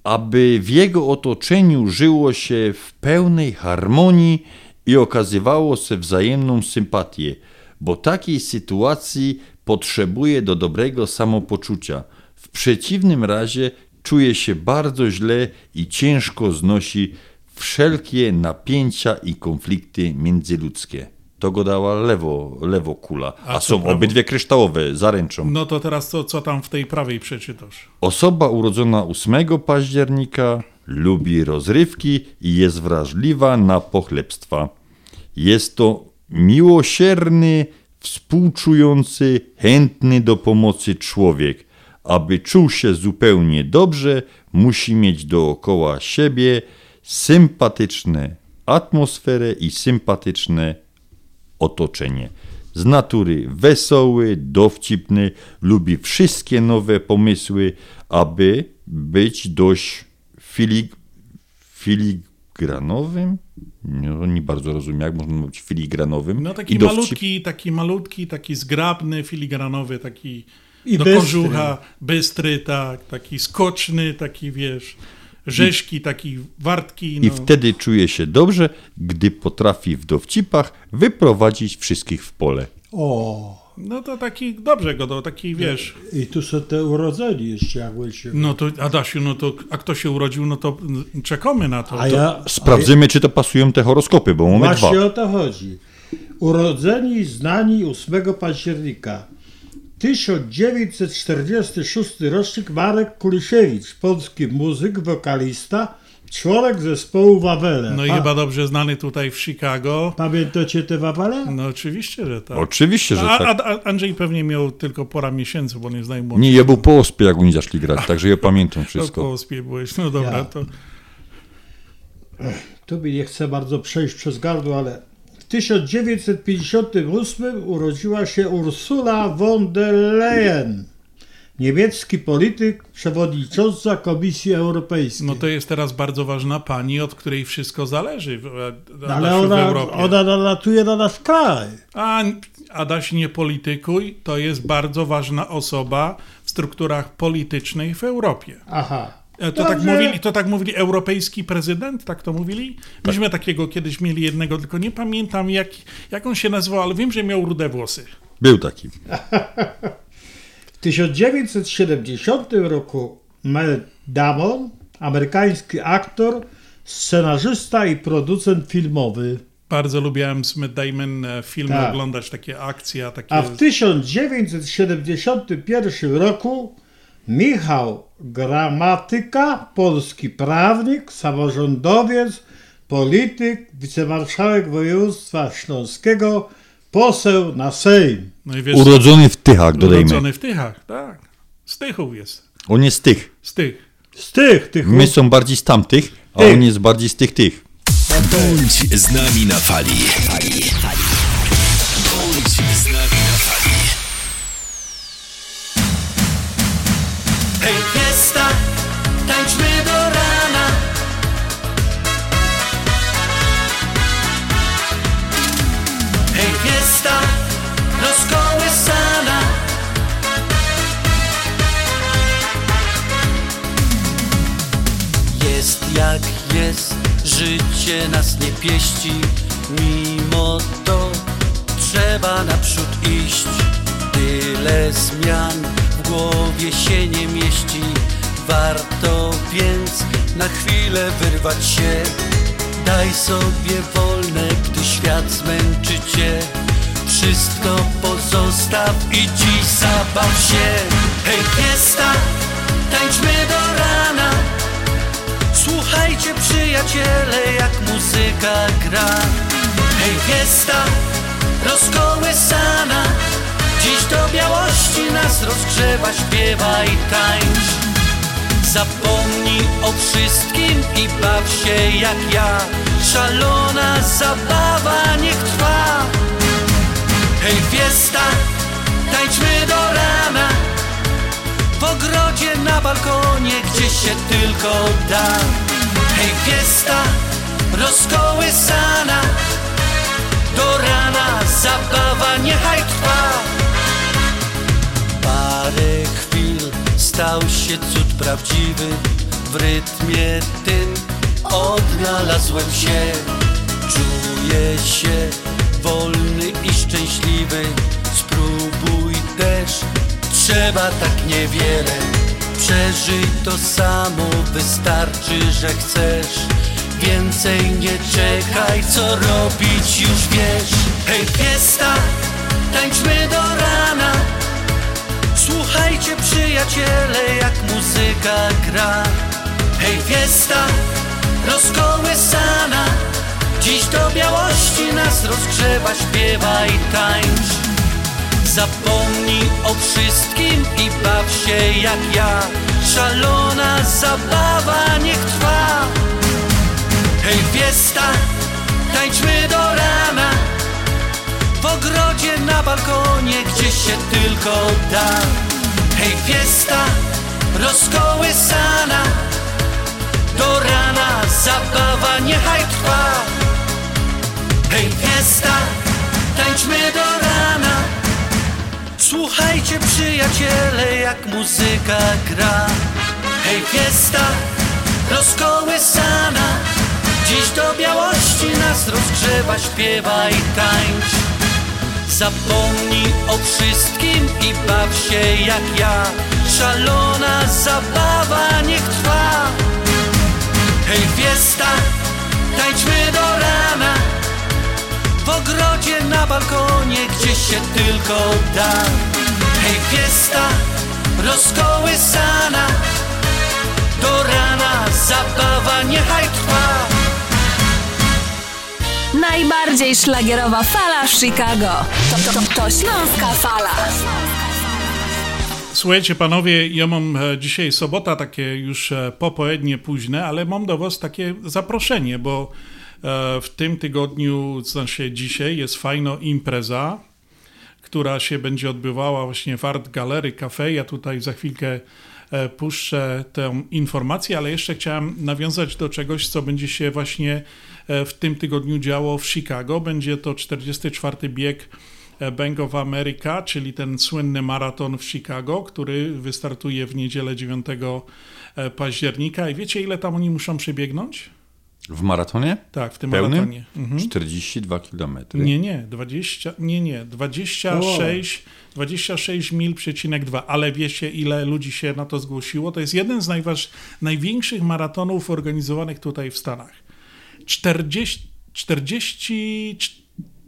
aby w jego otoczeniu żyło się w pełnej harmonii i okazywało się wzajemną sympatię, bo takiej sytuacji potrzebuje do dobrego samopoczucia. W przeciwnym razie czuje się bardzo źle i ciężko znosi wszelkie napięcia i konflikty międzyludzkie. To go dała lewo, lewo kula, a, A są prawo? obydwie kryształowe, zaręczą. No to teraz co, co tam w tej prawej przeczytasz? Osoba urodzona 8 października lubi rozrywki i jest wrażliwa na pochlebstwa. Jest to miłosierny, współczujący, chętny do pomocy człowiek, Aby czuł się zupełnie dobrze, musi mieć dookoła siebie sympatyczne atmosferę i sympatyczne otoczenie. Z natury wesoły, dowcipny, lubi wszystkie nowe pomysły, aby być dość filig, filigranowym. No, nie bardzo rozumiem, jak można być filigranowym. No taki i malutki, taki malutki, taki zgrabny, filigranowy, taki I do bystry. kożucha, bystry, tak, taki skoczny, taki wiesz, rzeźki, taki wartki. No. I wtedy czuje się dobrze, gdy potrafi w dowcipach wyprowadzić wszystkich w pole. O, No to taki, dobrze go, to taki wiesz. i tu są te urodzeni jeszcze, jakby się... No to Adasiu, no to, a kto się urodził, no to czekamy na to. A to ja- Sprawdzymy, czy to pasują te horoskopy, bo mamy Właśnie dwa. o to chodzi. Urodzeni, znani 8 października. 1946 rocznik Marek Kulisiewicz, polski muzyk, wokalista, członek zespołu Wawele. No i Pa- chyba dobrze znany tutaj w Chicago. Pamiętacie te Wawele? No oczywiście, że tak. Oczywiście, że a, tak. A, a Andrzej pewnie miał tylko pora miesięcy, bo nie znają młodszych. Nie, ja był po ospie, jak oni zaczęli grać, także ja pamiętam wszystko. po ospie byłeś, no dobra, Ja. to... Tu mi nie chcę bardzo przejść przez gardło, ale w 1958 urodziła się Ursula von der Leyen, niemiecki polityk, przewodnicząca Komisji Europejskiej. No to jest teraz bardzo ważna pani, od której wszystko zależy w, No Adasiu, ale w ona, Europie. ona nalatuje na nasz kraj. A Adaś, nie politykuj, to jest bardzo ważna osoba w strukturach politycznych w Europie. Aha. E, To tak, mówili, to tak mówili europejski prezydent, tak to mówili? Myśmy takiego kiedyś mieli jednego, tylko nie pamiętam jak, jak on się nazywał, ale wiem, że miał rude włosy. Był taki. W 1970 roku Mel Damon, amerykański aktor, scenarzysta i producent filmowy. Bardzo lubiłem z Matt Damon e, filmy Tak. oglądać, takie akcje, takie... A w 1971 roku Michał Gramatyka, polski prawnik, samorządowiec, polityk, wicemarszałek województwa śląskiego, poseł na Sejm. No i wiesz, Urodzony w Tychach, dodajmy. Urodzony w Tychach, tak. Z Tychów jest. On jest z tych. Z tych. Z tych, tych. My są bardziej z tamtych, a Tych. on jest bardziej z tych tych. Bądź z nami na fali. Bądź z nas nie pieści. Mimo to trzeba naprzód iść. Tyle zmian w głowie się nie mieści. Warto więc na chwilę wyrwać się. Daj sobie wolne, gdy świat zmęczy cię. Wszystko pozostaw i dziś zabaw się. Hej, fiesta, tańczmy do rana. Słuchajcie przyjaciele, jak muzyka gra. Hej, fiesta, rozkołysana. Dziś do białości nas rozgrzewa, śpiewa i tańcz. Zapomnij o wszystkim i baw się jak ja. Szalona zabawa niech trwa. Hej, fiesta, tańczmy do rana. W ogrodzie, na balkonie, gdzie się tylko da. Hej, fiesta, rozkołysana. Do rana zabawa niechaj trwa. Parę chwil stał się cud prawdziwy. W rytmie tym odnalazłem się. Czuję się wolny i szczęśliwy. Spróbuj też, trzeba tak niewiele. Przeżyj to samo, wystarczy, że chcesz. Więcej nie czekaj, co robić już wiesz. Hej, fiesta, tańczmy do rana. Słuchajcie przyjaciele, jak muzyka gra. Hej, fiesta, rozkołysana. Dziś do białości nas rozgrzewa, śpiewa i tańcz. Zapomnij o wszystkim i baw się jak ja. Szalona zabawa niech trwa. Hej fiesta, tańczmy do rana. W ogrodzie na balkonie, gdzie się tylko da. Hej fiesta, rozkołysana. Do rana zabawa niechaj trwa. Hej fiesta, tańczmy do rana Słuchajcie przyjaciele jak muzyka gra. Hej fiesta, rozkołysana. Dziś do białości nas rozgrzewa, śpiewa i tańcz. Zapomnij o wszystkim i baw się jak ja. Szalona zabawa niech trwa. Hej fiesta, tańczmy do rana W ogrodzie na balkonie, gdzie się tylko da Hej fiesta, rozkołysana Do rana zabawa niechaj trwa Najbardziej szlagierowa fala w Chicago. To, to, to Śląska Fala. Słuchajcie panowie, ja mam e, dzisiaj sobota, takie już e, popołudnie późne, ale mam do was takie zaproszenie, bo w tym tygodniu, znaczy dzisiaj, jest fajna impreza, która się będzie odbywała właśnie w Art Gallery Cafe. Ja tutaj za chwilkę e, puszczę tę informację, ale jeszcze chciałem nawiązać do czegoś, co będzie się właśnie e, w tym tygodniu działo w Chicago. Będzie to 44. bieg e, Bank of America, czyli ten słynny maraton w Chicago, który wystartuje w niedzielę 9 e, października. I wiecie, ile tam oni muszą przebiegnąć? W maratonie? Tak, w tym Pełnym? maratonie. Mhm. 42 km. Nie, nie, 20, nie, nie, 26, 26 mil przecinek 2, ale wiecie ile ludzi się na to zgłosiło? To jest jeden z najważ, największych maratonów organizowanych tutaj w Stanach. 40, 40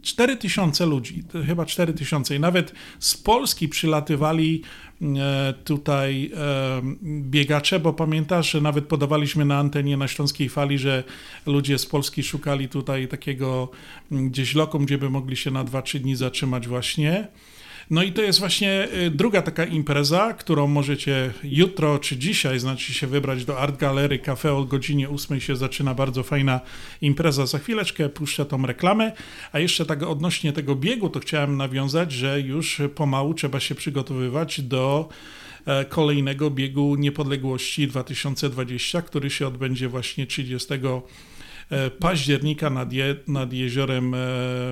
4 tysiące ludzi, chyba 4 tysiące i nawet z Polski przylatywali e, tutaj e, biegacze, bo pamiętasz, że nawet podawaliśmy na antenie na Śląskiej Fali, że ludzie z Polski szukali tutaj takiego gdzieś lokum, gdzie by mogli się na 2-3 dni zatrzymać właśnie. No i to jest właśnie y, druga taka impreza, którą możecie jutro czy dzisiaj, znaczy się wybrać do Art Gallery Cafe o godzinie 8 się zaczyna bardzo fajna impreza. Za chwileczkę puszczę tą reklamę, a jeszcze tak odnośnie tego biegu, to chciałem nawiązać, że już pomału trzeba się przygotowywać do e, kolejnego biegu niepodległości 2020, który się odbędzie właśnie 30 e, października nad, je, nad jeziorem e,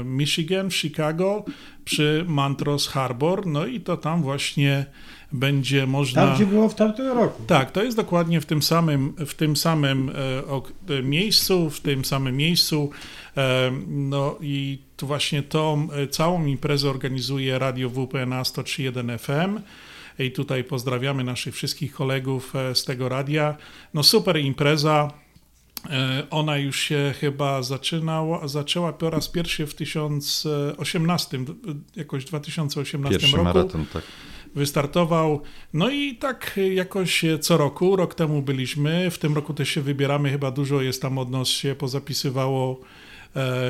Michigan w Chicago przy Montrose Harbor. No i to tam właśnie będzie można. Tam, gdzie było w tamtym roku. Tak, to jest dokładnie w tym samym, w tym samym e, e, miejscu, w tym samym miejscu. E, no i tu właśnie tą e, całą imprezę organizuje Radio WPNA 103.1 FM. I tutaj pozdrawiamy naszych wszystkich kolegów e, z tego radia. No super impreza. E, Ona już się chyba zaczynała, zaczęła po raz pierwszy w 2018, jakoś w 2018 Pierwszy roku. maraton, tak. Wystartował. No i tak jakoś co roku, rok temu byliśmy, w tym roku też się wybieramy, chyba dużo jest tam od nas się pozapisywało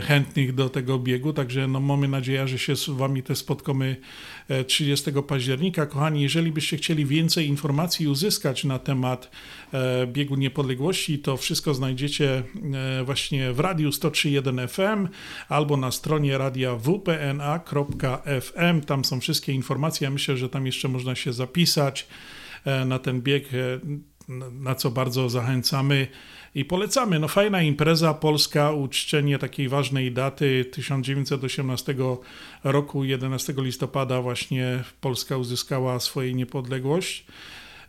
chętnych do tego biegu, także no mamy nadzieję, że się z Wami też spotkamy e, 30 października. Kochani, jeżeli byście chcieli więcej informacji uzyskać na temat e, biegu niepodległości, to wszystko znajdziecie e, właśnie w radiu 103.1 FM albo na stronie radia wpna.fm. Tam są wszystkie informacje. Ja myślę, że tam jeszcze można się zapisać e, na ten bieg, e, na co bardzo zachęcamy i polecamy. No fajna impreza polska, uczczenie takiej ważnej daty 1918 roku, 11 listopada właśnie Polska uzyskała swoją niepodległość.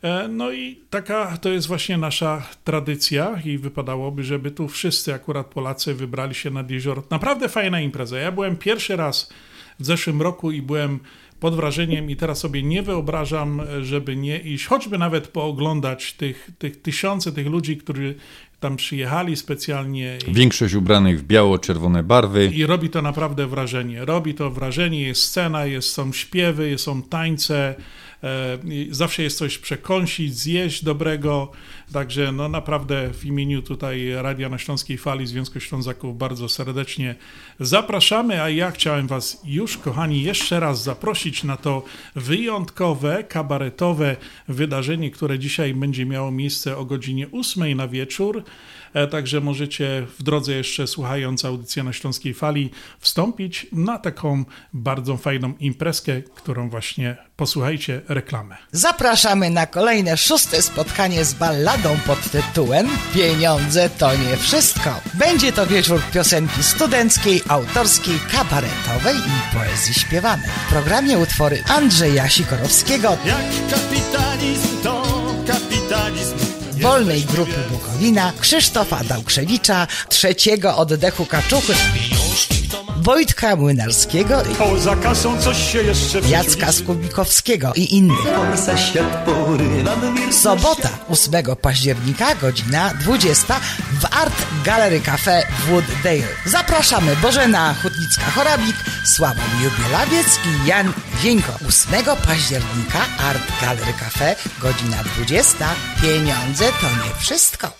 E, No i taka to jest właśnie nasza tradycja i wypadałoby, żeby tu wszyscy akurat Polacy wybrali się nad jezioro. Naprawdę fajna impreza. Ja byłem pierwszy raz w zeszłym roku i byłem pod wrażeniem i teraz sobie nie wyobrażam, żeby nie iść, choćby nawet pooglądać tych, tych tysiące tych ludzi, którzy tam przyjechali specjalnie. I... Większość ubranych w biało-czerwone barwy. I robi to naprawdę wrażenie. Robi to wrażenie, jest scena, jest, są śpiewy, są tańce, zawsze jest coś przekąsić, zjeść dobrego, także no naprawdę w imieniu tutaj Radia na Śląskiej Fali Związku Ślązaków bardzo serdecznie zapraszamy, a ja chciałem Was już, kochani, jeszcze raz zaprosić na to wyjątkowe, kabaretowe wydarzenie, które dzisiaj będzie miało miejsce o godzinie 8 na wieczór. E, także możecie w drodze jeszcze słuchając audycji na Śląskiej Fali wstąpić na taką bardzo fajną imprezkę, którą właśnie posłuchajcie reklamę. Zapraszamy na kolejne szóste spotkanie z balladą pod tytułem Pieniądze to nie wszystko. Będzie to wieczór piosenki studenckiej, autorskiej, kabaretowej i poezji śpiewanej. W programie utwory Andrzeja Sikorowskiego, Jak kapitalizm to kapitalizm. Wolnej Grupy Bukowina, Krzysztofa Dałkrzewicza, Trzeciego Oddechu Kaczuchy, Wojtka Młynarskiego i Poza kasą coś się jeszcze Jacka Skubikowskiego i innych. Sobota 8 października, godzina 20 w Art Gallery Cafe Wooddale. Zapraszamy Bożena Hutnicka-Chorabik, Sławomir Bielawiec i Jan Wieńko. 8 października Art Gallery Cafe, godzina 20. Pieniądze to nie wszystko.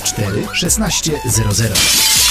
1600.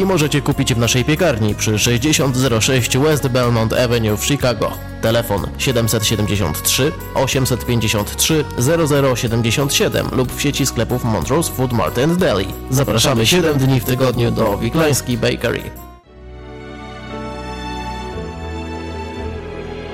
możecie kupić w naszej piekarni przy 6006 West Belmont Avenue w Chicago. Telefon 773 853 0077 lub w sieci sklepów Montrose Food Mart and Deli. Zapraszamy 7 dni w tygodniu do Wiklański Bakery.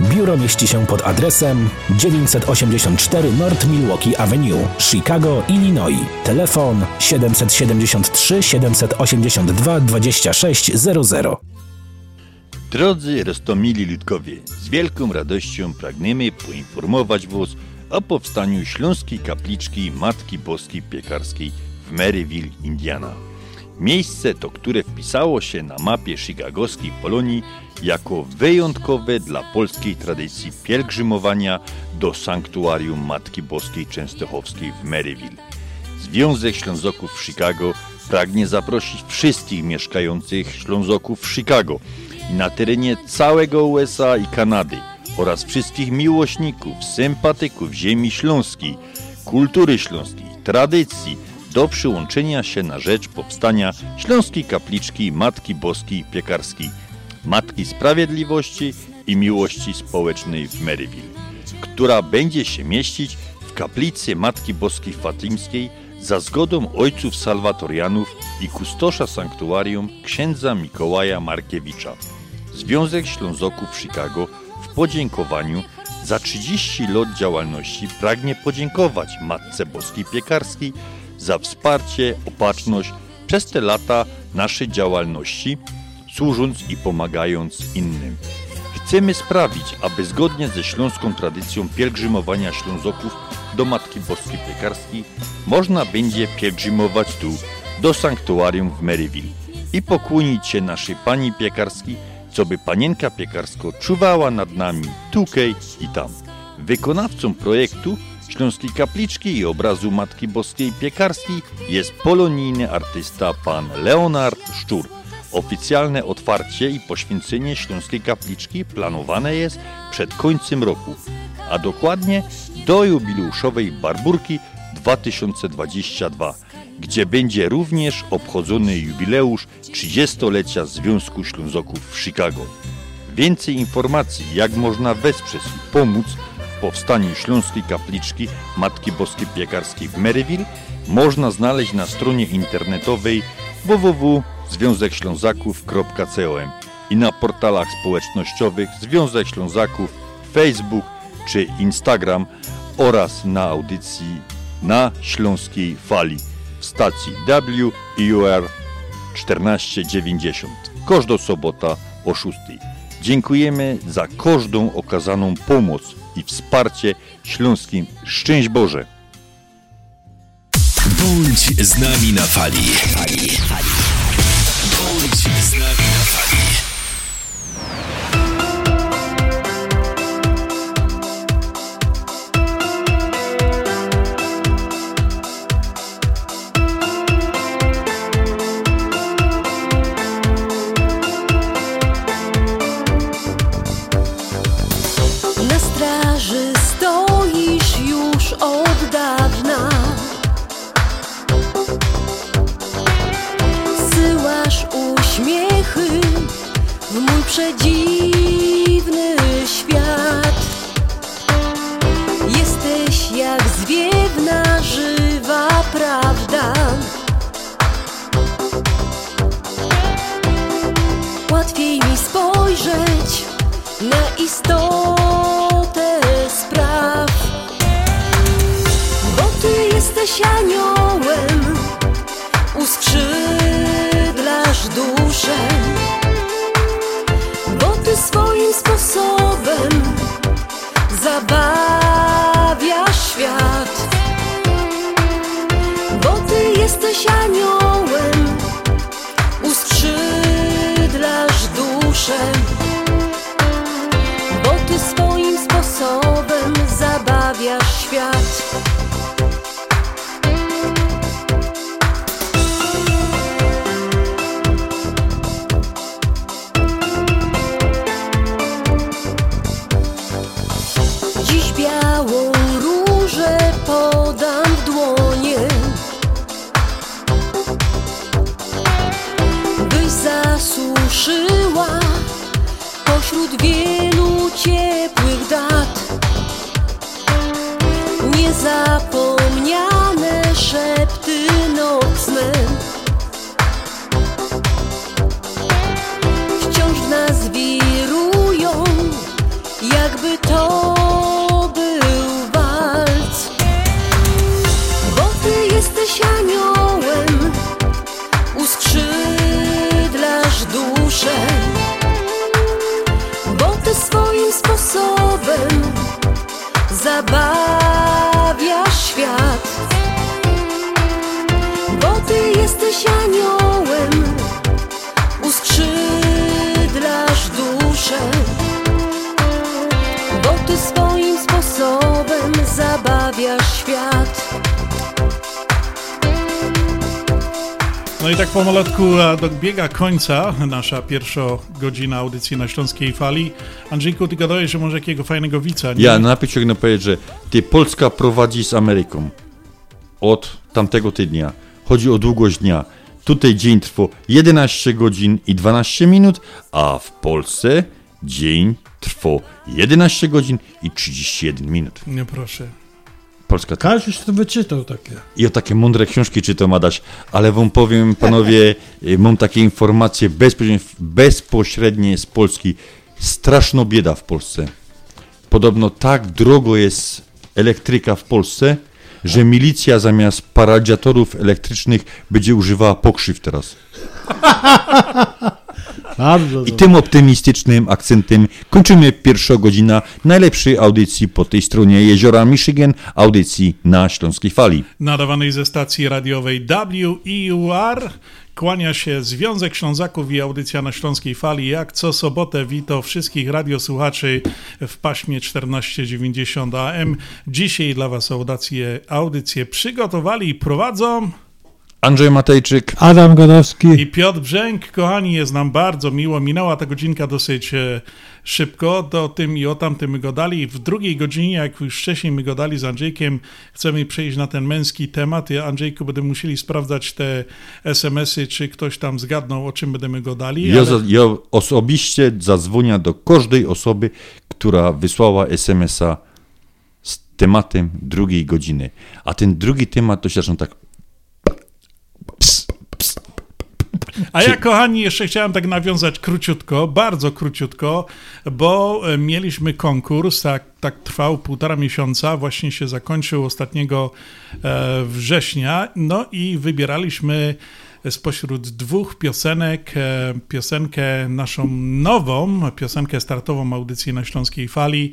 Biuro mieści się pod adresem 984 North Milwaukee Avenue, Chicago, Illinois. Telefon 773 782 2600. Drodzy Rostomili Ludkowie, z wielką radością pragniemy poinformować Was o powstaniu Śląskiej Kapliczki Matki Boskiej Piekarskiej w Maryville, Indiana. Miejsce to, które wpisało się na mapie chicagowskiej Polonii jako wyjątkowe dla polskiej tradycji pielgrzymowania do sanktuarium Matki Boskiej Częstochowskiej w Maryville. Związek Ślązoków w Chicago pragnie zaprosić wszystkich mieszkających Ślązoków w Chicago i na terenie całego USA i Kanady oraz wszystkich miłośników, sympatyków ziemi śląskiej, kultury śląskiej, tradycji do przyłączenia się na rzecz powstania Śląskiej Kapliczki Matki Boskiej Piekarskiej, Matki Sprawiedliwości i Miłości Społecznej w Maryville, która będzie się mieścić w kaplicy Matki Boskiej Fatimskiej za zgodą ojców salwatorianów i kustosza sanktuarium księdza Mikołaja Markiewicza. Związek Ślązoków Chicago w podziękowaniu za 30 lat działalności pragnie podziękować Matce Boskiej Piekarskiej za wsparcie, opatrzność przez te lata naszej działalności, służąc i pomagając innym. Chcemy sprawić, aby zgodnie ze śląską tradycją pielgrzymowania Ślązoków do Matki Boskiej Piekarskiej można będzie pielgrzymować tu, do sanktuarium w Maryville i pokłonić się naszej Pani Piekarskiej, co by Panienka Piekarsko czuwała nad nami tukej i tam. Wykonawcą projektu Śląskiej Kapliczki i obrazu Matki Boskiej Piekarskiej jest polonijny artysta pan Leonard Szczur. Oficjalne otwarcie i poświęcenie Śląskiej Kapliczki planowane jest przed końcem roku, a dokładnie do jubileuszowej Barburki 2022, gdzie będzie również obchodzony jubileusz 30-lecia Związku Ślązoków w Chicago. Więcej informacji, jak można wesprzeć i pomóc w powstaniu Śląskiej Kapliczki Matki Boskiej Piekarskiej w Maryville, można znaleźć na stronie internetowej www.związekślązaków.com i na portalach społecznościowych Związek Ślązaków, Facebook czy Instagram oraz na audycji na Śląskiej Fali w stacji WUR 1490. Każda sobota o 6. Dziękujemy za każdą okazaną pomoc i wsparcie śląskim. Szczęść Boże! Bądź z nami na fali. fali, fali. Bądź istotę spraw, bo ty jesteś aniołem, uskrzydlasz duszę, bo ty swoim sposobem zabawiasz świat. E, dobiega końca nasza pierwsza godzina audycji na Śląskiej Fali. Andrzejku, ty gadałeś, że może jakiego fajnego wica, nie? Ja na chciałbym powiedzieć, że ty Polska prowadzi z Ameryką od tamtego tygodnia. Chodzi o długość dnia. Tutaj dzień trwa 11 godzin i 12 minut, a w Polsce dzień trwa 11 godzin i 31 minut. Nie proszę. Polska Każdy to wyczytał takie. I o takie mądre książki czytam, Adaś, ale wam powiem, panowie, y, mam takie informacje bezpośrednie, bezpośrednie z Polski. Straszno bieda w Polsce. Podobno tak drogo jest elektryka w Polsce, że milicja zamiast paradiatorów elektrycznych będzie używała pokrzyw teraz. Bardzo I tym optymistycznym akcentem kończymy pierwszą godzinę najlepszej audycji po tej stronie jeziora Michigan, audycji na Śląskiej Fali. Nadawanej ze stacji radiowej WEUR kłania się Związek Ślązaków i audycja na Śląskiej Fali. Jak co sobotę wito wszystkich radiosłuchaczy w paśmie 1490 AM. Dzisiaj dla Was audycję, audycję przygotowali i prowadzą Andrzej Matejczyk, Adam Godowski i Piotr Brzęk. Kochani, jest nam bardzo miło. Minęła ta godzinka dosyć e, szybko. Do tym i o tamtym my gadali. W drugiej godzinie, jak już wcześniej my gadali z Andrzejkiem, chcemy przejść na ten męski temat. Ja, Andrzejku, będę musieli sprawdzać te SMS-y, czy ktoś tam zgadnął, o czym będziemy gadali. Ja, ale- za, ja osobiście zadzwonię do każdej osoby, która wysłała SMS-a z tematem drugiej godziny. A ten drugi temat to się zaczyna tak. A ja, kochani, jeszcze chciałem tak nawiązać króciutko, bardzo króciutko, bo e, mieliśmy konkurs, tak, tak trwał półtora miesiąca, właśnie się zakończył ostatniego e, września, no i wybieraliśmy spośród dwóch piosenek, e, piosenkę naszą nową, piosenkę startową audycji na Śląskiej Fali.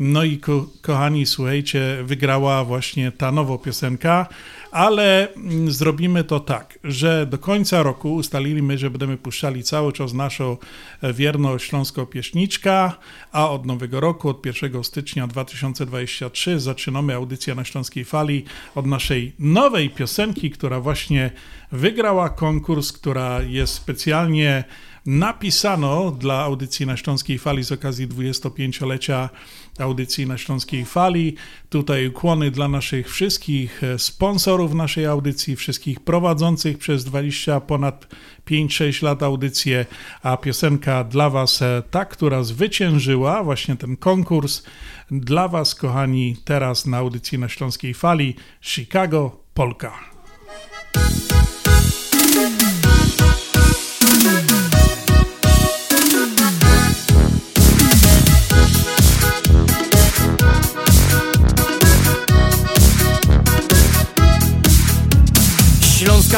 No i ko kochani, słuchajcie, wygrała właśnie ta nowa piosenka, ale mm, zrobimy to tak, że do końca roku ustaliliśmy, że będziemy puszczali cały czas naszą e, wierną śląską pieśniczka, a od nowego roku, od 1 stycznia 2023 zaczynamy audycję na Śląskiej Fali od naszej nowej piosenki, która właśnie wygrała konkurs, która jest specjalnie napisano dla audycji na Śląskiej Fali z okazji 25-lecia audycji na Śląskiej Fali. Tutaj ukłony dla naszych wszystkich sponsorów naszej audycji, wszystkich prowadzących przez 20 ponad 5-6 lat audycję, a piosenka dla Was, ta, która zwyciężyła właśnie ten konkurs, dla Was, kochani, teraz na audycji na Śląskiej Fali Chicago Polka.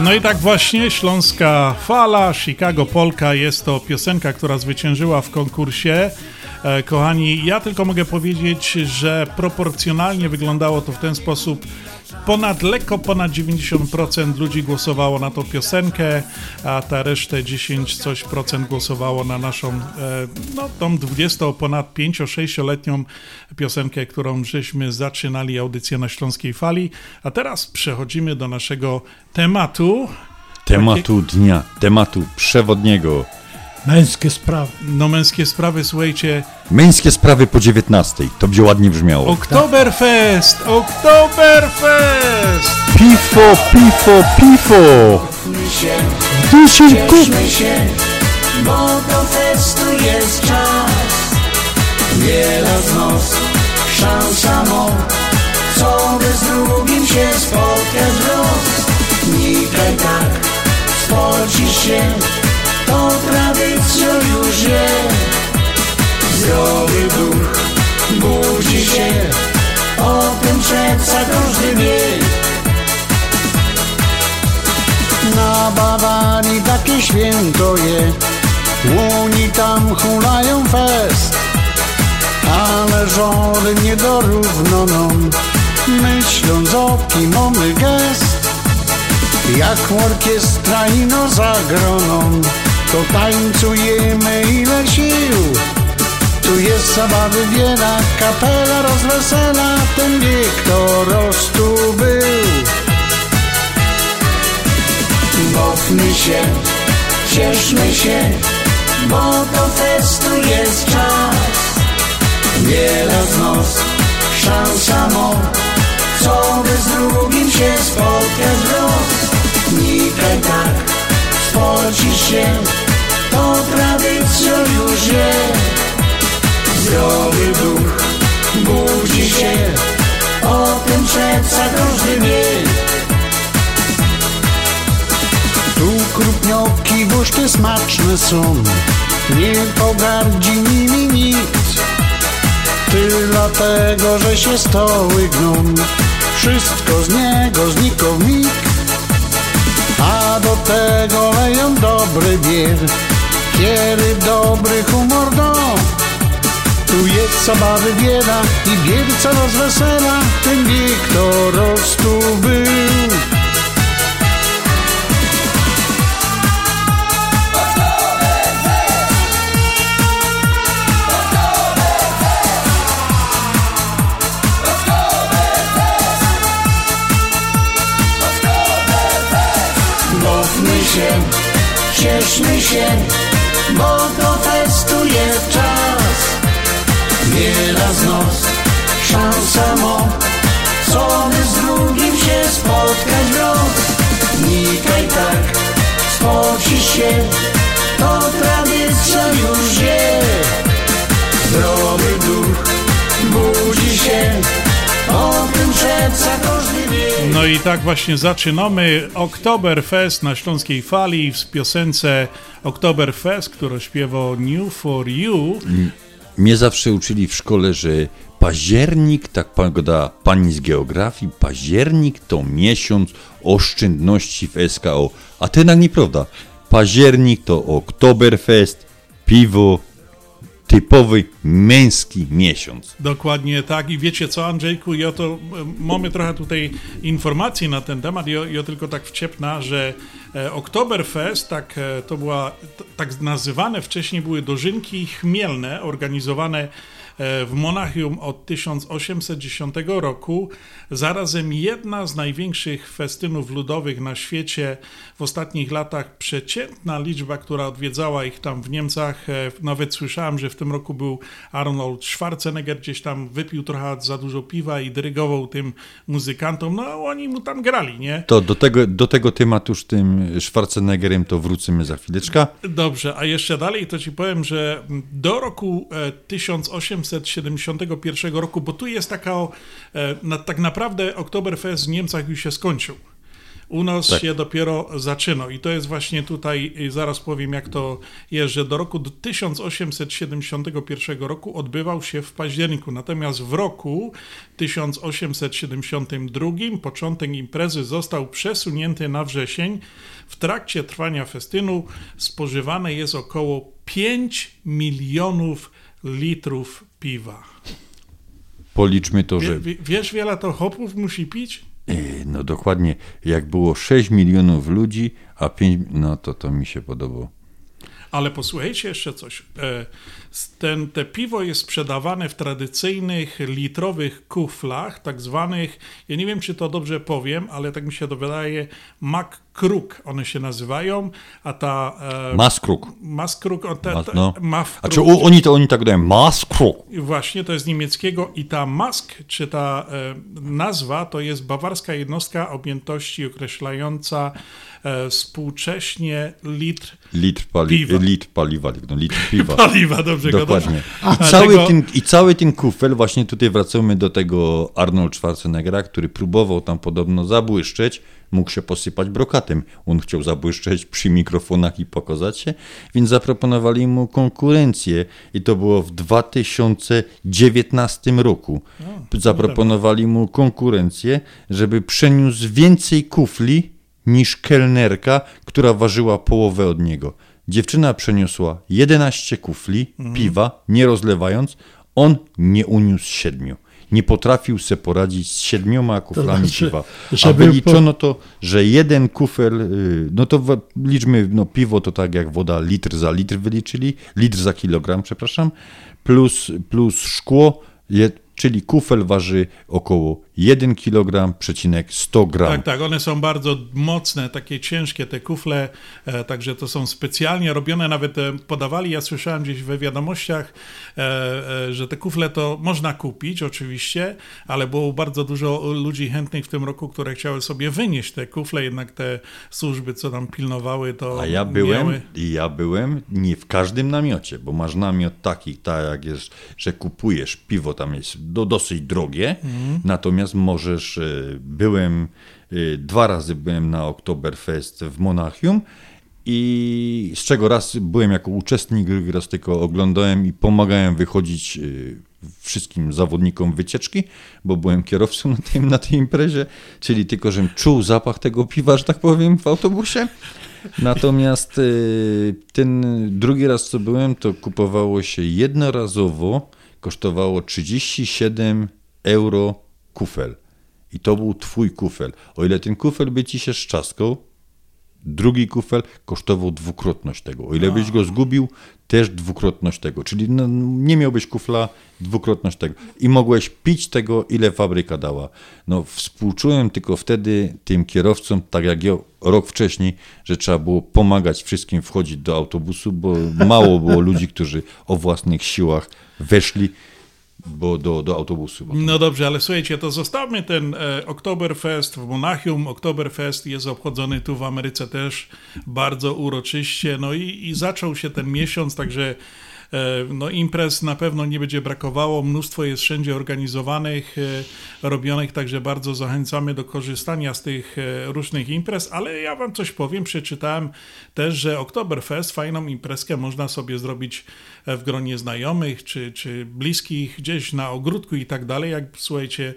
No i tak właśnie Śląska Fala, Chicago Polka jest to piosenka, która zwyciężyła w konkursie. E, kochani, ja tylko mogę powiedzieć, że proporcjonalnie wyglądało to w ten sposób. Ponad, lekko ponad 90% ludzi głosowało na tą piosenkę, a ta resztę 10 coś procent głosowało na naszą, e, no tą 20 ponad 5-6-letnią piosenkę, którą żeśmy zaczynali audycję na Śląskiej Fali. A teraz przechodzimy do naszego tematu. Tematu dnia, tematu przewodniego. Męskie sprawy. No męskie sprawy, słuchajcie. Męskie sprawy po 19. To by ładnie brzmiało. Oktoberfest! Oktoberfest! Pifo, pifo, pifo! się, Duszy cieszmy się, bo do festu jest czas. Wiele z nas szansa ma, co by z drugim się spotkać los. Nikaj tak, spocisz się, to tradycją już jest. Zdrowy duch budzi się, o tym przeca każdy wie. Na Bawarii takie święto je, łoni tam hulają fest, ale żory nie dorówno nam, myśląc o kim gest, jak orkiestra ino za groną, to tańcujemy ile sił. Tu jest zabawy wiele, kapela rozwesela, ten wiek to rostu był. Bawmy się, cieszmy się, bo do festu jest czas. Wiele z nos, szansa mo, co by z drugim się spotkać los. Nikaj tak, spocisz się, to tradycją już. Zdrowy duch budzi się, o tym przeca każdy wie. Tu krupnioki buszty smaczne są, nie pogardzi nimi nikt. Ty dlatego, że się stoły gną, wszystko z niego znikownik. A do tego leją dobry bier, kiedy dobry humor do. Tu jest zabawy bieda i biedca rozwesela, ten wiek to rostu był. Bawmy się, cieszmy się, bo do festu jest czas. Wiele z nos, szansa mo, co by z drugim się spotkać los. Nikaj tak, spocisz się, to tradycja już jest. Zdrowy duch budzi się, o tym przeca każdy wie. No i tak właśnie zaczynamy Oktoberfest na Śląskiej Fali w piosence Oktoberfest, którą śpiewał New For You. Mnie zawsze uczyli w szkole, że październik, tak pogoda pani z geografii, październik to miesiąc oszczędności w SKO. A to jednak nieprawda. Październik to Oktoberfest, piwo, typowy męski miesiąc. Dokładnie tak. I wiecie co, Andrzejku, ja to e, mamy trochę tutaj informacji na ten temat. Ja, ja tylko tak wciepna, że e, Oktoberfest, tak e, to była, tak nazywane wcześniej były dożynki chmielne, organizowane w Monachium od 1810 roku. Zarazem jedna z największych festynów ludowych na świecie w ostatnich latach. Przeciętna liczba, która odwiedzała ich tam w Niemcach. e, Nawet słyszałem, że w tym roku był Arnold Schwarzenegger, gdzieś tam wypił trochę za dużo piwa i dyrygował tym muzykantom. No oni mu tam grali, nie? To do tego, do tego tematu z tym Schwarzeneggerem to wrócimy za chwileczkę. Dobrze, a jeszcze dalej to ci powiem, że do roku e, 1871 roku, bo tu jest taka, o, e, na, tak naprawdę Oktoberfest w Niemcach już się skończył. U nas Tak. się dopiero zaczynał i to jest właśnie tutaj, zaraz powiem jak to jest, że do roku do 1871 roku odbywał się w październiku, natomiast w roku 1872 początek imprezy został przesunięty na wrzesień. W trakcie trwania festynu spożywane jest około 5 milionów litrów piwa. Policzmy to, że wie, wiesz, wiele to hopów musi pić? E, No dokładnie, jak było 6 milionów ludzi, a 5, no to to mi się podobało. Ale posłuchajcie jeszcze coś. E, Ten, te piwo jest sprzedawane w tradycyjnych litrowych kuflach, tak zwanych, ja nie wiem czy to dobrze powiem, ale tak mi się to wydaje, Makruk one się nazywają, a ta... e, Maskruk. Maskruk, o, te, Mas, te, no. A czy u, oni to oni tak dają? Maskruk. Właśnie, to jest niemieckiego i ta mask, czy ta e, nazwa, to jest bawarska jednostka objętości określająca e, współcześnie litr Litr, pali, Piwa. litr paliwa, no litr piwa. Paliwa, dobrze Dokładnie. A cały, tego- ten, I cały ten kufel, właśnie tutaj wracamy do tego Arnold Schwarzeneggera, który próbował tam podobno zabłyszczeć, mógł się posypać brokatem. On chciał zabłyszczeć przy mikrofonach i pokazać się, więc zaproponowali mu konkurencję i to było w 2019 roku. Zaproponowali mu konkurencję, żeby przeniósł więcej kufli niż kelnerka, która ważyła połowę od niego. Dziewczyna przeniosła 11 kufli Mhm. piwa, nie rozlewając, on nie uniósł siedmiu. Nie potrafił sobie poradzić z siedmioma kuflami znaczy, piwa. A wyliczono to, że jeden kufel, y, no to liczmy, no piwo to tak jak woda, litr za litr wyliczyli, litr za kilogram, przepraszam, plus, plus szkło, je, czyli kufel waży około 1 kg, przecinek 100 gram. Tak, tak, one są bardzo mocne, takie ciężkie te kufle, e, także to są specjalnie robione, nawet e, podawali, ja słyszałem gdzieś we wiadomościach, e, że te kufle to można kupić oczywiście, ale było bardzo dużo ludzi chętnych w tym roku, które chciały sobie wynieść te kufle, jednak te służby, co tam pilnowały, to A ja byłem, miały... ja byłem nie w każdym namiocie, bo masz namiot taki, tak jak jest, że kupujesz piwo, tam jest do, dosyć drogie, Mhm. natomiast możesz, e, byłem, e, dwa razy byłem na Oktoberfest w Monachium i z czego raz byłem jako uczestnik, drugi raz tylko oglądałem i pomagałem wychodzić e, wszystkim zawodnikom wycieczki, bo byłem kierowcą na tej, na tej imprezie, czyli tylko, żebym czuł zapach tego piwa, że tak powiem, w autobusie. Natomiast y, ten drugi raz, co byłem, to kupowało się jednorazowo, kosztowało 37 euro kufel. I to był twój kufel. O ile ten kufel by ci się szczaskał, drugi kufel kosztował dwukrotność tego. O ile byś go zgubił, też dwukrotność tego. Czyli no, nie miałbyś kufla, dwukrotność tego. I mogłeś pić tego, ile fabryka dała. No współczułem tylko wtedy tym kierowcom, tak jak ja rok wcześniej, że trzeba było pomagać wszystkim wchodzić do autobusu, bo mało było ludzi, którzy o własnych siłach weszli bo do, do autobusu. No dobrze, ale słuchajcie, to zostawmy ten e, Oktoberfest w Monachium. Oktoberfest jest obchodzony tu w Ameryce też bardzo uroczyście. No i, i zaczął się ten miesiąc, także e, no imprez na pewno nie będzie brakowało. Mnóstwo jest wszędzie organizowanych, e, robionych, także bardzo zachęcamy do korzystania z tych e, różnych imprez, ale ja wam coś powiem, przeczytałem też, że Oktoberfest, fajną imprezkę można sobie zrobić w gronie znajomych, czy, czy bliskich, gdzieś na ogródku i tak dalej. Jak, słuchajcie,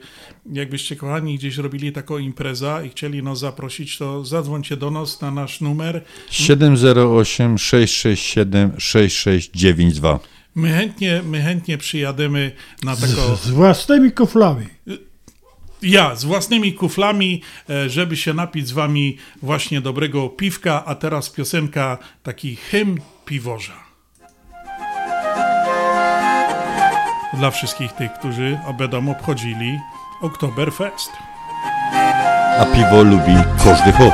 jakbyście kochani gdzieś robili taką imprezę i chcieli nas zaprosić, to zadzwońcie do nas na nasz numer. 708 667 6692. My chętnie, my chętnie przyjadymy na taką... Z własnymi kuflami. Ja, z własnymi kuflami, e, żeby się napić z wami właśnie dobrego piwka, a teraz piosenka, taki hymn piworza. Dla wszystkich tych, którzy będą obchodzili Oktoberfest. A piwo lubi każdy hop.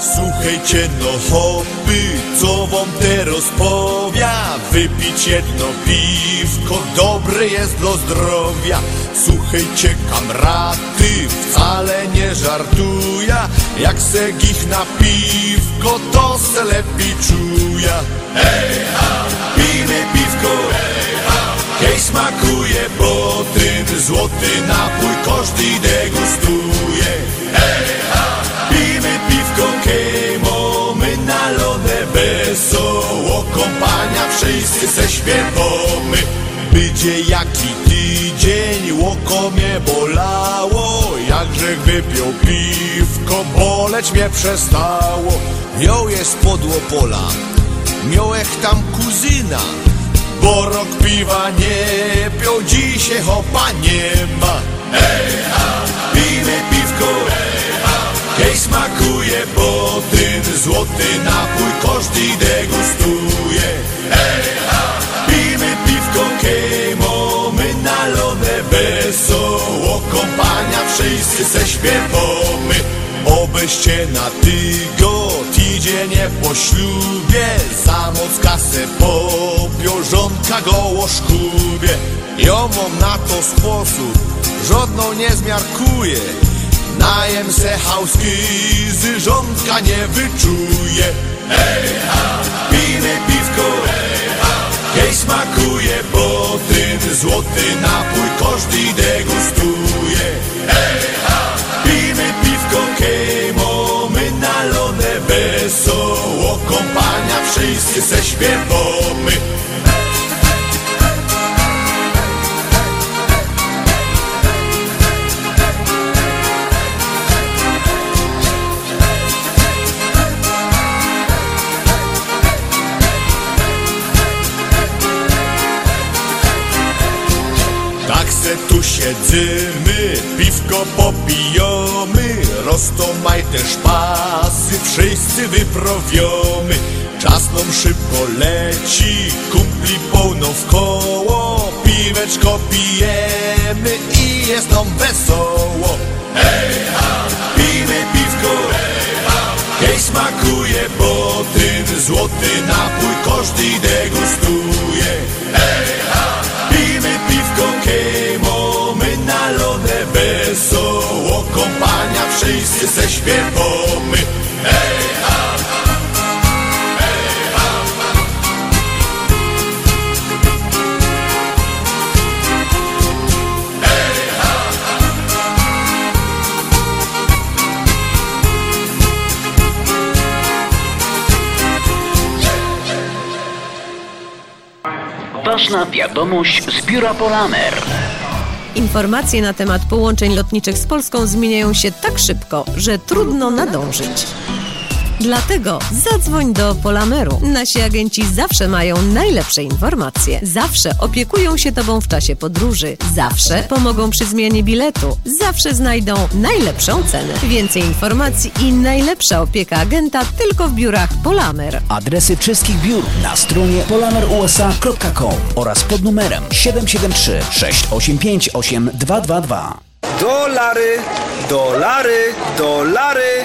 Słuchajcie no co wam teraz powia Wypić jedno piwko, dobre jest dla zdrowia. Słuchajcie kamraty, wcale nie żartuja Jak se gich na piwko, to se lepiej czuja Hej ha, pijmy piwko, hej ha Hej smakuje, bo ten złoty napój każdy degustuje. Hej ha, pijmy piwko, hej mamy nalone wesoło Kompania wszyscy se śpiewamy. Będzie jaki tydzień, łoko mnie bolało. Jakże wypił piwko, boleć mnie przestało. Miał jest podło pola, miałech tam kuzyna. Bo rok piwa nie pił, dzisiaj hopa nie ma. Hej ha, pijmy piwko, hej Hej smakuje, bo ten złoty napój każdy degustuje. Pijmy piwko, hej mamy nalone wesoło Kompania wszyscy se śpiewamy. Obyście na tygo tydzienie po ślubie Za moc kasę popiął, żonka goło szkubie. Mam na to sposób, żadną nie zmiarkuje Najem se hauski, z żonka nie wyczuje ha, pijmy piwko, hej ha smakuje, bo ten złoty napój każdy degustuje. Ha, pijmy piwko, hej mamy nalone wesoło Kompania wszyscy se śpiewamy Se tu siedzimy, piwko popijamy, roztomaj też pasy, wszyscy wyprowiomy. Czas nam szybko leci, kumpli pełno w koło, piweczko pijemy i jest nam wesoło. Hej, pijmy piwko, hej, smakuje, bo ten złoty napój każdy degustuje. Hej, pijmy piwko, hej, wszyscy se śpiewamy. Hej, Ważna wiadomość z biura Polamer. Informacje na temat połączeń lotniczych z Polską zmieniają się tak szybko, że trudno nadążyć. Dlatego zadzwoń do Polameru. Nasi agenci zawsze mają najlepsze informacje. Zawsze opiekują się Tobą w czasie podróży. Zawsze pomogą przy zmianie biletu. Zawsze znajdą najlepszą cenę. Więcej informacji i najlepsza opieka agenta tylko w biurach Polamer. Adresy wszystkich biur na stronie polamerusa.com oraz pod numerem 773 685 8222. Dolary, dolary, dolary,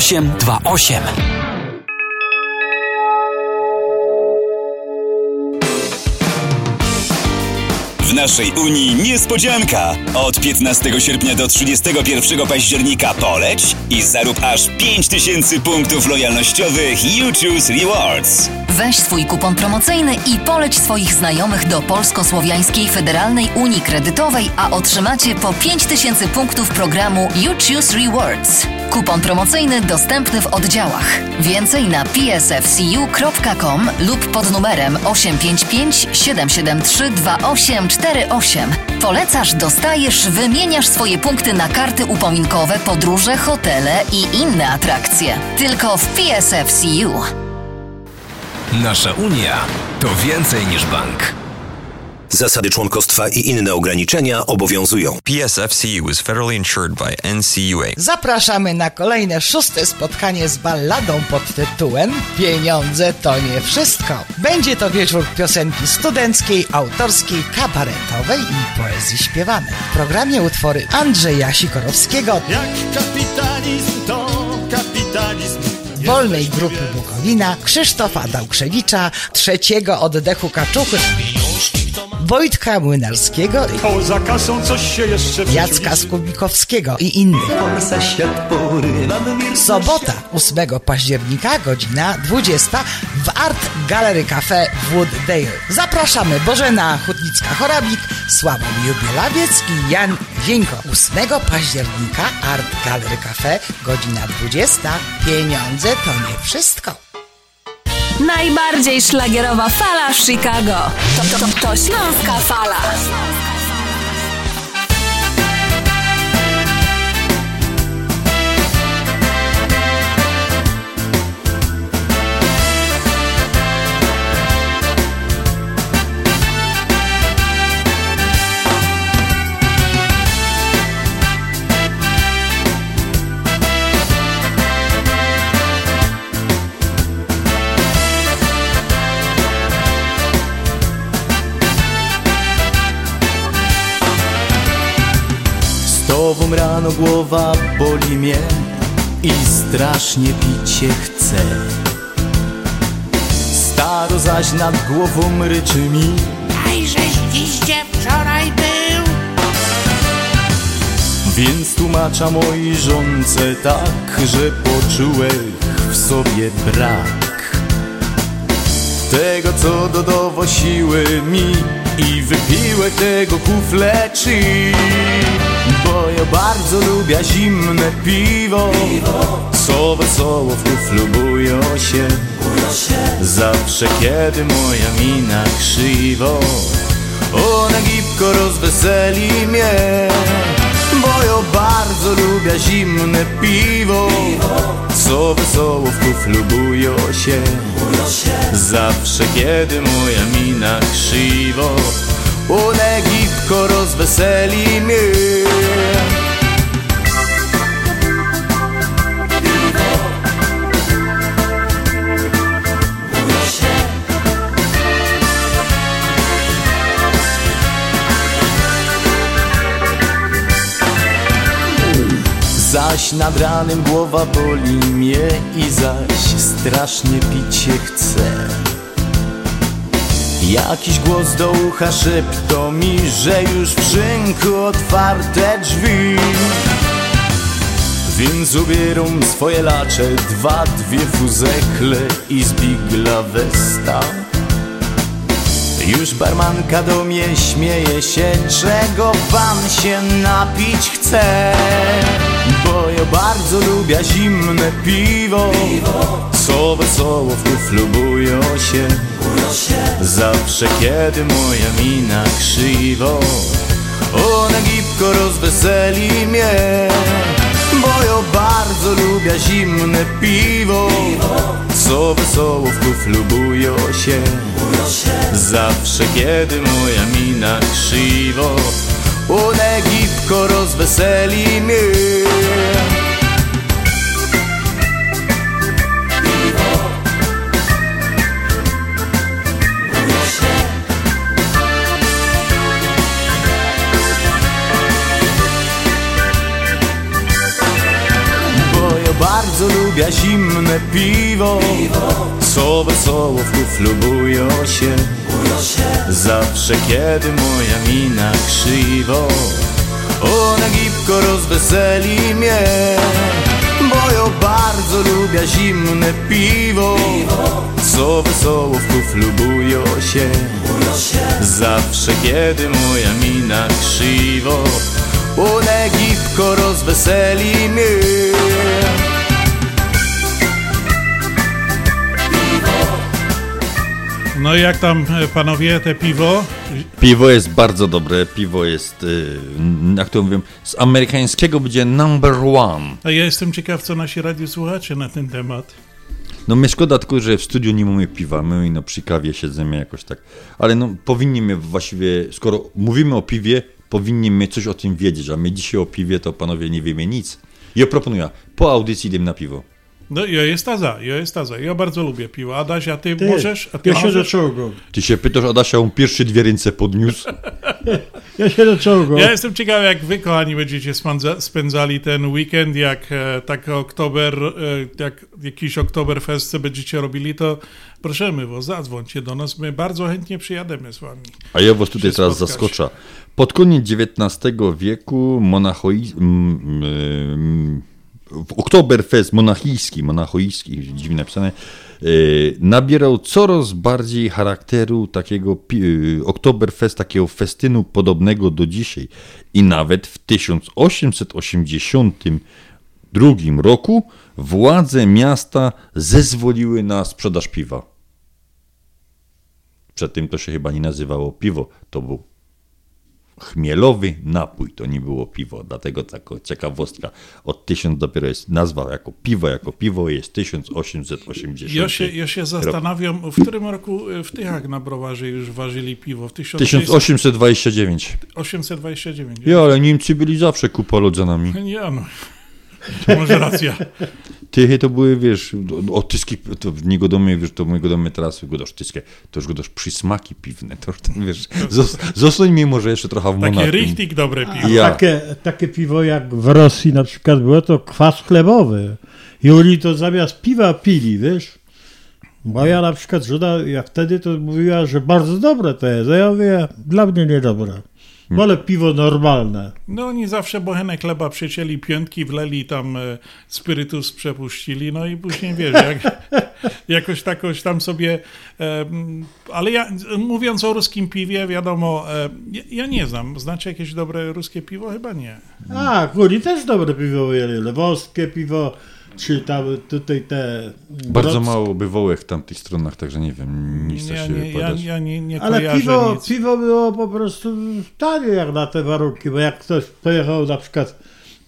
828. naszej Unii niespodzianka! Od 15 sierpnia do 31 października poleć i zarób aż 5000 punktów lojalnościowych You Choose Rewards. Weź swój kupon promocyjny i poleć swoich znajomych do Polsko-Słowiańskiej Federalnej Unii Kredytowej, a otrzymacie po 5000 punktów programu You Choose Rewards. Kupon promocyjny dostępny w oddziałach. Więcej na psfcu.com lub pod numerem 855 773 2848. Polecasz, dostajesz, wymieniasz swoje punkty na karty upominkowe, podróże, hotele i inne atrakcje. Tylko w PSFCU. Nasza Unia to więcej niż bank. Zasady członkostwa i inne ograniczenia obowiązują. PSFCU is federally insured by NCUA. Zapraszamy na kolejne szóste spotkanie z balladą pod tytułem Pieniądze to nie wszystko. Będzie to wieczór piosenki studenckiej, autorskiej, kabaretowej i poezji śpiewanej. W programie utwory Andrzeja Sikorowskiego, Jak kapitalizm to kapitalizm. Wolnej Grupy Bukowina, Krzysztofa Dałkrzewicza, Trzeciego Oddechu Kaczuchy, Wojtka Młynarskiego i Poza kasą coś się jeszcze w Jacka Skubikowskiego i innych. Sobota 8 października, godzina 20 w Art Gallery Cafe Wooddale. Zapraszamy Bożena Hutnicka-Chorabik, Sławomir Bielawiec i Jan Wieńko. 8 października Art Gallery Cafe, godzina 20. Pieniądze to nie wszystko. Najbardziej szlagierowa fala w Chicago. To, to, to Śląska Fala. Tobą rano głowa boli mnie i strasznie pić się chce. Staro zaś nad głową ryczy mi, Najżeś dziś wczoraj był więc tłumacza mojej żonce tak, że poczułech w sobie brak. Tego co dodało siły mi i wypiłem tego kufle czy Bo bardzo lubię zimne piwo. Co wesoło w kuflu się. Zawsze kiedy moja mina krzywo Ona gipko rozweseli mnie. Bo ja bardzo lubię zimne piwo. Co wesoło w kuflu się. Zawsze kiedy moja mina krzywo Ona gipko rozweseli mnie Zaś nad ranem głowa boli mnie i zaś strasznie pić się chce Jakiś głos do ucha szepto mi, że już w szynku otwarte drzwi. Więc ubieram swoje lacze, dwa, dwie fuzekle i zbigla westa. Już barmanka do mnie śmieje się, czego pan się napić chce. Bo ja bardzo lubię zimne piwo. Co wesoło w kuflu bują się Zawsze kiedy moja mina krzywo Ona gipko rozweseli mnie. Bo ja bardzo lubię zimne piwo. Co wesoło w kuflu bują się. Zawsze kiedy moja mina krzywo Ona gipko rozweseli mnie bardzo lubię zimne piwo. Co wesoło w kuflu bują się. Zawsze kiedy moja mina krzywo Ona gipko rozweseli mnie. Bo ja bardzo lubię zimne piwo. Co wesoło w kuflu bują się. Zawsze kiedy moja mina krzywo Ona gipko rozweseli mnie No i jak tam e, panowie te piwo? Piwo jest bardzo dobre, piwo jest, y, jak to mówię, z amerykańskiego będzie number one. A ja jestem ciekaw, co nasi radiosłuchacze na ten temat. No mnie szkoda tylko, że w studiu nie mamy piwa, my no przy kawie siedzimy jakoś tak, ale no powinniśmy właściwie, skoro mówimy o piwie, powinniśmy coś o tym wiedzieć, a my dzisiaj o piwie to panowie nie wiemy nic. Ja proponuję, po audycji idę na piwo. No ja jest za, ja jest za. Ja bardzo lubię piwo. Adaś, a ty, Ty, możesz? A ty ja się do czołgu. Ty się pytasz, Adasia, on pierwszy dwie ręce podniósł. Ja się do czołgu. Ja jestem ciekaw, jak wy, kochani, będziecie spędza, spędzali ten weekend, jak e, tak oktober, e, jak jakiś oktoberfest będziecie robili, to prosimy was, zadzwońcie do nas, my bardzo chętnie przyjademy z wami. A ja was tutaj teraz spotkać. zaskoczę. Pod koniec XIX wieku monachoi... m, m, w Oktoberfest monachijski, monachojski, dziwnie napisane, e, nabierał coraz bardziej charakteru takiego e, Oktoberfest, takiego festynu podobnego do dzisiaj. I nawet w 1882 roku władze miasta zezwoliły na sprzedaż piwa. Przed tym to się chyba nie nazywało piwo, to był chmielowy napój, to nie było piwo, dlatego taka ciekawostka. Od 1000 dopiero jest nazwa jako piwo, jako piwo jest 1880. Ja się, ja się zastanawiam, w którym roku e, w Tychach na browarze już ważyli piwo? W 1829. 1829. Ja, ale Niemcy byli zawsze kupolodzenami. Nie, no. To może racja. Tychy to były, wiesz, o tyski, to w niego domy, wiesz, to mojego domy teraz godasz tyskie, to już godasz przysmaki piwne, to już, tam, wiesz, zos, zostań mi może jeszcze trochę w Takie Monachium. richtig dobre piwo. Ja. Takie, takie piwo jak w Rosji na przykład było, to kwas chlebowy. I oni to zamiast piwa pili, wiesz? Moja na przykład żona, jak wtedy to mówiła, że bardzo dobre to jest, a ja mówię, dla mnie niedobre. Wolę piwo normalne. No oni zawsze bochenek chleba przecięli piątki, wleli tam e, spirytus, przepuścili, no i później wiesz, jak, jakoś takoś tam sobie... E, ale ja, mówiąc o ruskim piwie, wiadomo, e, ja, nie znam. Znacie jakieś dobre ruskie piwo? Chyba nie. A, kuri też dobre piwo jeli. Lewowskie piwo, czy tam tutaj te... Bardzo Brods- mało bywołek w tamtych stronach, także nie wiem, nic Ja się nie, ja, podać. ja nie, nie Ale piwo, nic. piwo było po prostu tanie jak na te warunki, bo jak ktoś pojechał na przykład,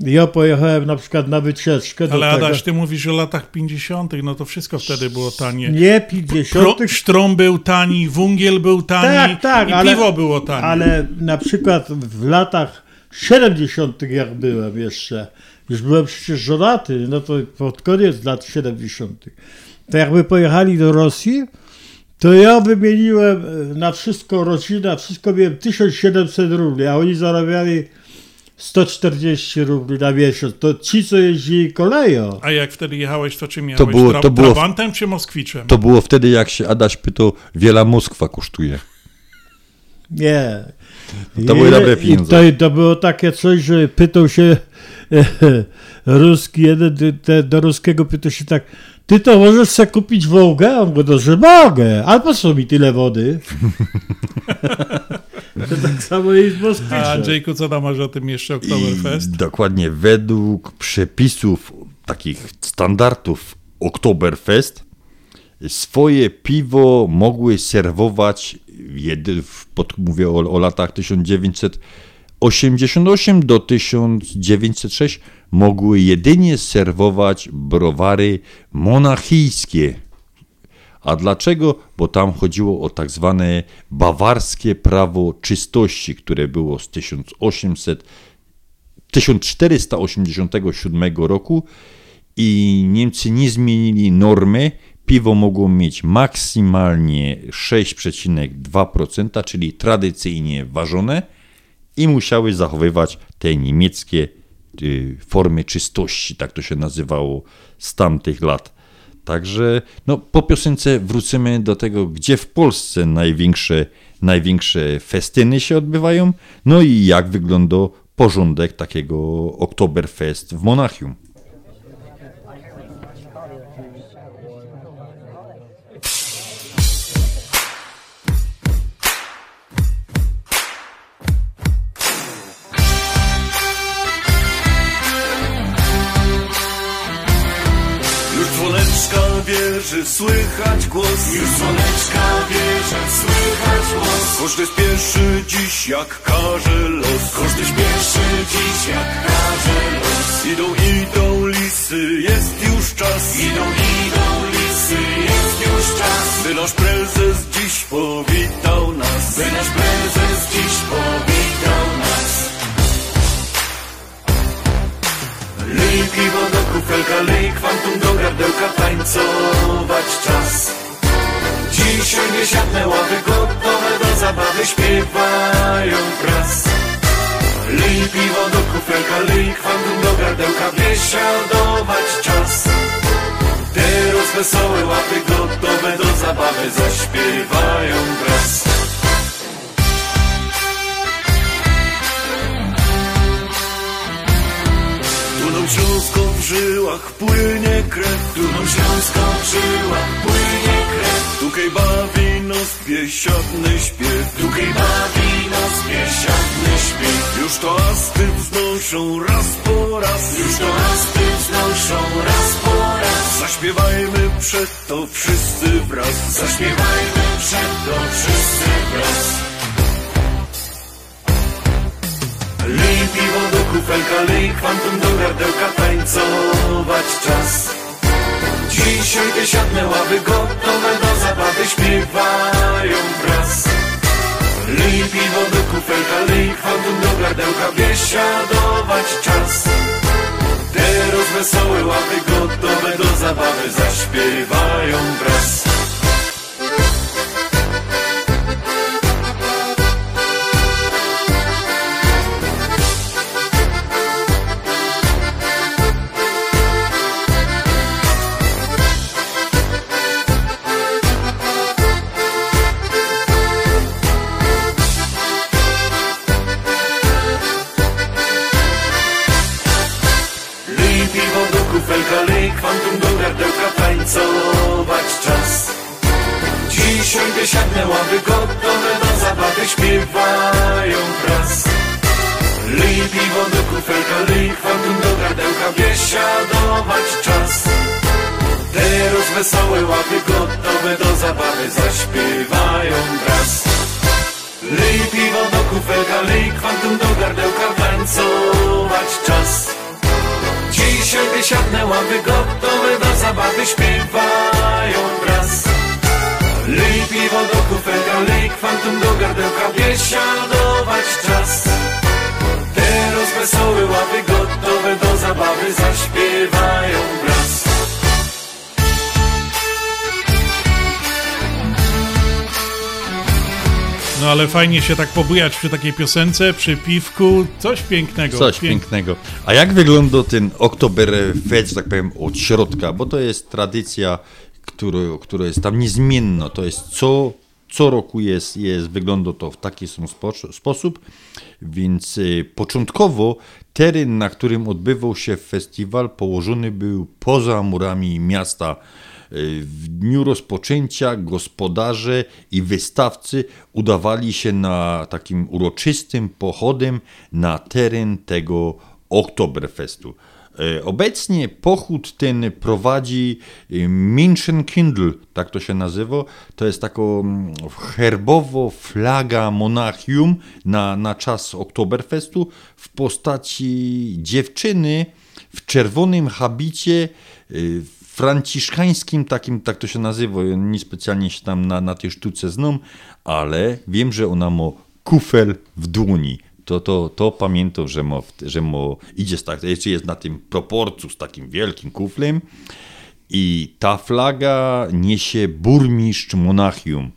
ja pojechałem na przykład na wycieczkę do Ale tego, Adaś, ty mówisz o latach 50., no to wszystko wtedy było tanie. Nie 50. Pro, sztrom był tani, wungiel był tani tak, tak, i ale, piwo było tanie. Ale na przykład w latach 70. jak byłem jeszcze, już byłem przecież żonaty, no to pod koniec lat 70. To jakby pojechali do Rosji, to ja wymieniłem e, na wszystko rodzina, wszystko miałem 1700 rubli, a oni zarabiali 140 rubli na miesiąc. To ci, co jeździli koleją. A jak wtedy jechałeś, to czym jechałeś? To było- to było- Trabantem czy Moskwiczem? To było wtedy, jak się Adaś pytał, wiele Moskwa kosztuje. Nie. To były dobre I pieniądze. to, to było takie coś, że pytał się ruski, jeden te, do ruskiego pytał się tak, ty to możesz sobie kupić Wołgę? A On mówi, no, że mogę, ale po co mi tyle wody? to tak samo jest z A Moskwiczem. Andrzejku, co tam masz o tym jeszcze Oktoberfest? I dokładnie według przepisów takich standardów Oktoberfest swoje piwo mogły serwować, jedy, pod, mówię o, o latach 1988 do 1906, mogły jedynie serwować browary monachijskie. A dlaczego? Bo tam chodziło o tak zwane bawarskie prawo czystości, które było z 1800 1487 roku i Niemcy nie zmienili normy. Piwo mogło mieć maksymalnie 6,2%, czyli tradycyjnie ważone i musiały zachowywać te niemieckie y, formy czystości, tak to się nazywało z tamtych lat. Także no, po piosence wrócimy do tego, gdzie w Polsce największe, największe festyny się odbywają, no i jak wygląda porządek takiego Oktoberfest w Monachium. Wieży, słychać głos. Już dzwoneczka wieży, słychać głos. Każdy spieszy dziś jak każe los. Każdy spieszy dziś jak każe los. Idą, idą lisy, jest już czas. Idą, idą lisy, jest już czas. By nasz prezes kufelka, lej kwantum do gardełka, tańcować czas. Dzisiaj dziesiątne ławy gotowe do zabawy śpiewają wraz. Lej piwo do kufelka, lej kwantum do gardełka, biesiadować czas. Teraz wesołe łapy gotowe do zabawy zaśpiewają wraz. Tuną śląską w żyłach płynie krew. Tuną śląską w żyłach płynie krew. Tukaj bawi nos biesiadny śpiew. Tukaj bawi nos biesiadny śpiew. Już to asty wznoszą raz po raz. Już to asty wznoszą raz po raz. Zaśpiewajmy przed to wszyscy wraz. Zaśpiewajmy przed to wszyscy wraz. Lej piwo do kufelka, lej kwantum do gardełka, tańcować czas. Dzisiaj dziesiątne ławy gotowe do zabawy śpiewają wraz. Lej piwo do kufelka, lej kwantum do gardełka, biesiadować czas. Teraz wesołe łapy gotowe do zabawy zaśpiewają wraz. Biesiadować czas. Teraz wesołe łapy gotowe do zabawy zaśpiewają wraz. Lej piwo do kufelka, lej kwantum do gardełka, tańcować czas. Dzisiaj biesiadne łapy gotowe do zabawy śpiewają wraz. Lej piwo do kufelka, lej kwantum do gardełka, biesiadować czas. Teraz wesołe łapy gotowe do zabawy zaśpiewają wraz. No ale fajnie się tak pobujać przy takiej piosence, przy piwku, coś pięknego. Coś Pięk- pięknego. A jak wygląda ten Oktoberfest, tak powiem, od środka? Bo to jest tradycja, która, która jest tam niezmienna. To jest co, co roku jest, jest, wygląda to w taki sam spo, sposób. Więc y, początkowo teren, na którym odbywał się festiwal, położony był poza murami miasta. Y, W dniu rozpoczęcia gospodarze i wystawcy udawali się na takim uroczystym pochodem na teren tego Oktoberfestu. E, Obecnie pochód ten prowadzi e, Menschenkindl, tak to się nazywa. To jest taką mm, herbowo flaga Monachium na, na czas Oktoberfestu w postaci dziewczyny w czerwonym habicie y, franciszkańskim, takim, tak to się nazywa. Nie specjalnie się tam na, na tej sztuce znam, ale wiem, że ona ma kufel w dłoni. To, to, to pamiętam, że mo, że mo idzie tak, jeszcze jest na tym proporcu z takim wielkim kuflem i ta flaga niesie burmistrz Monachium.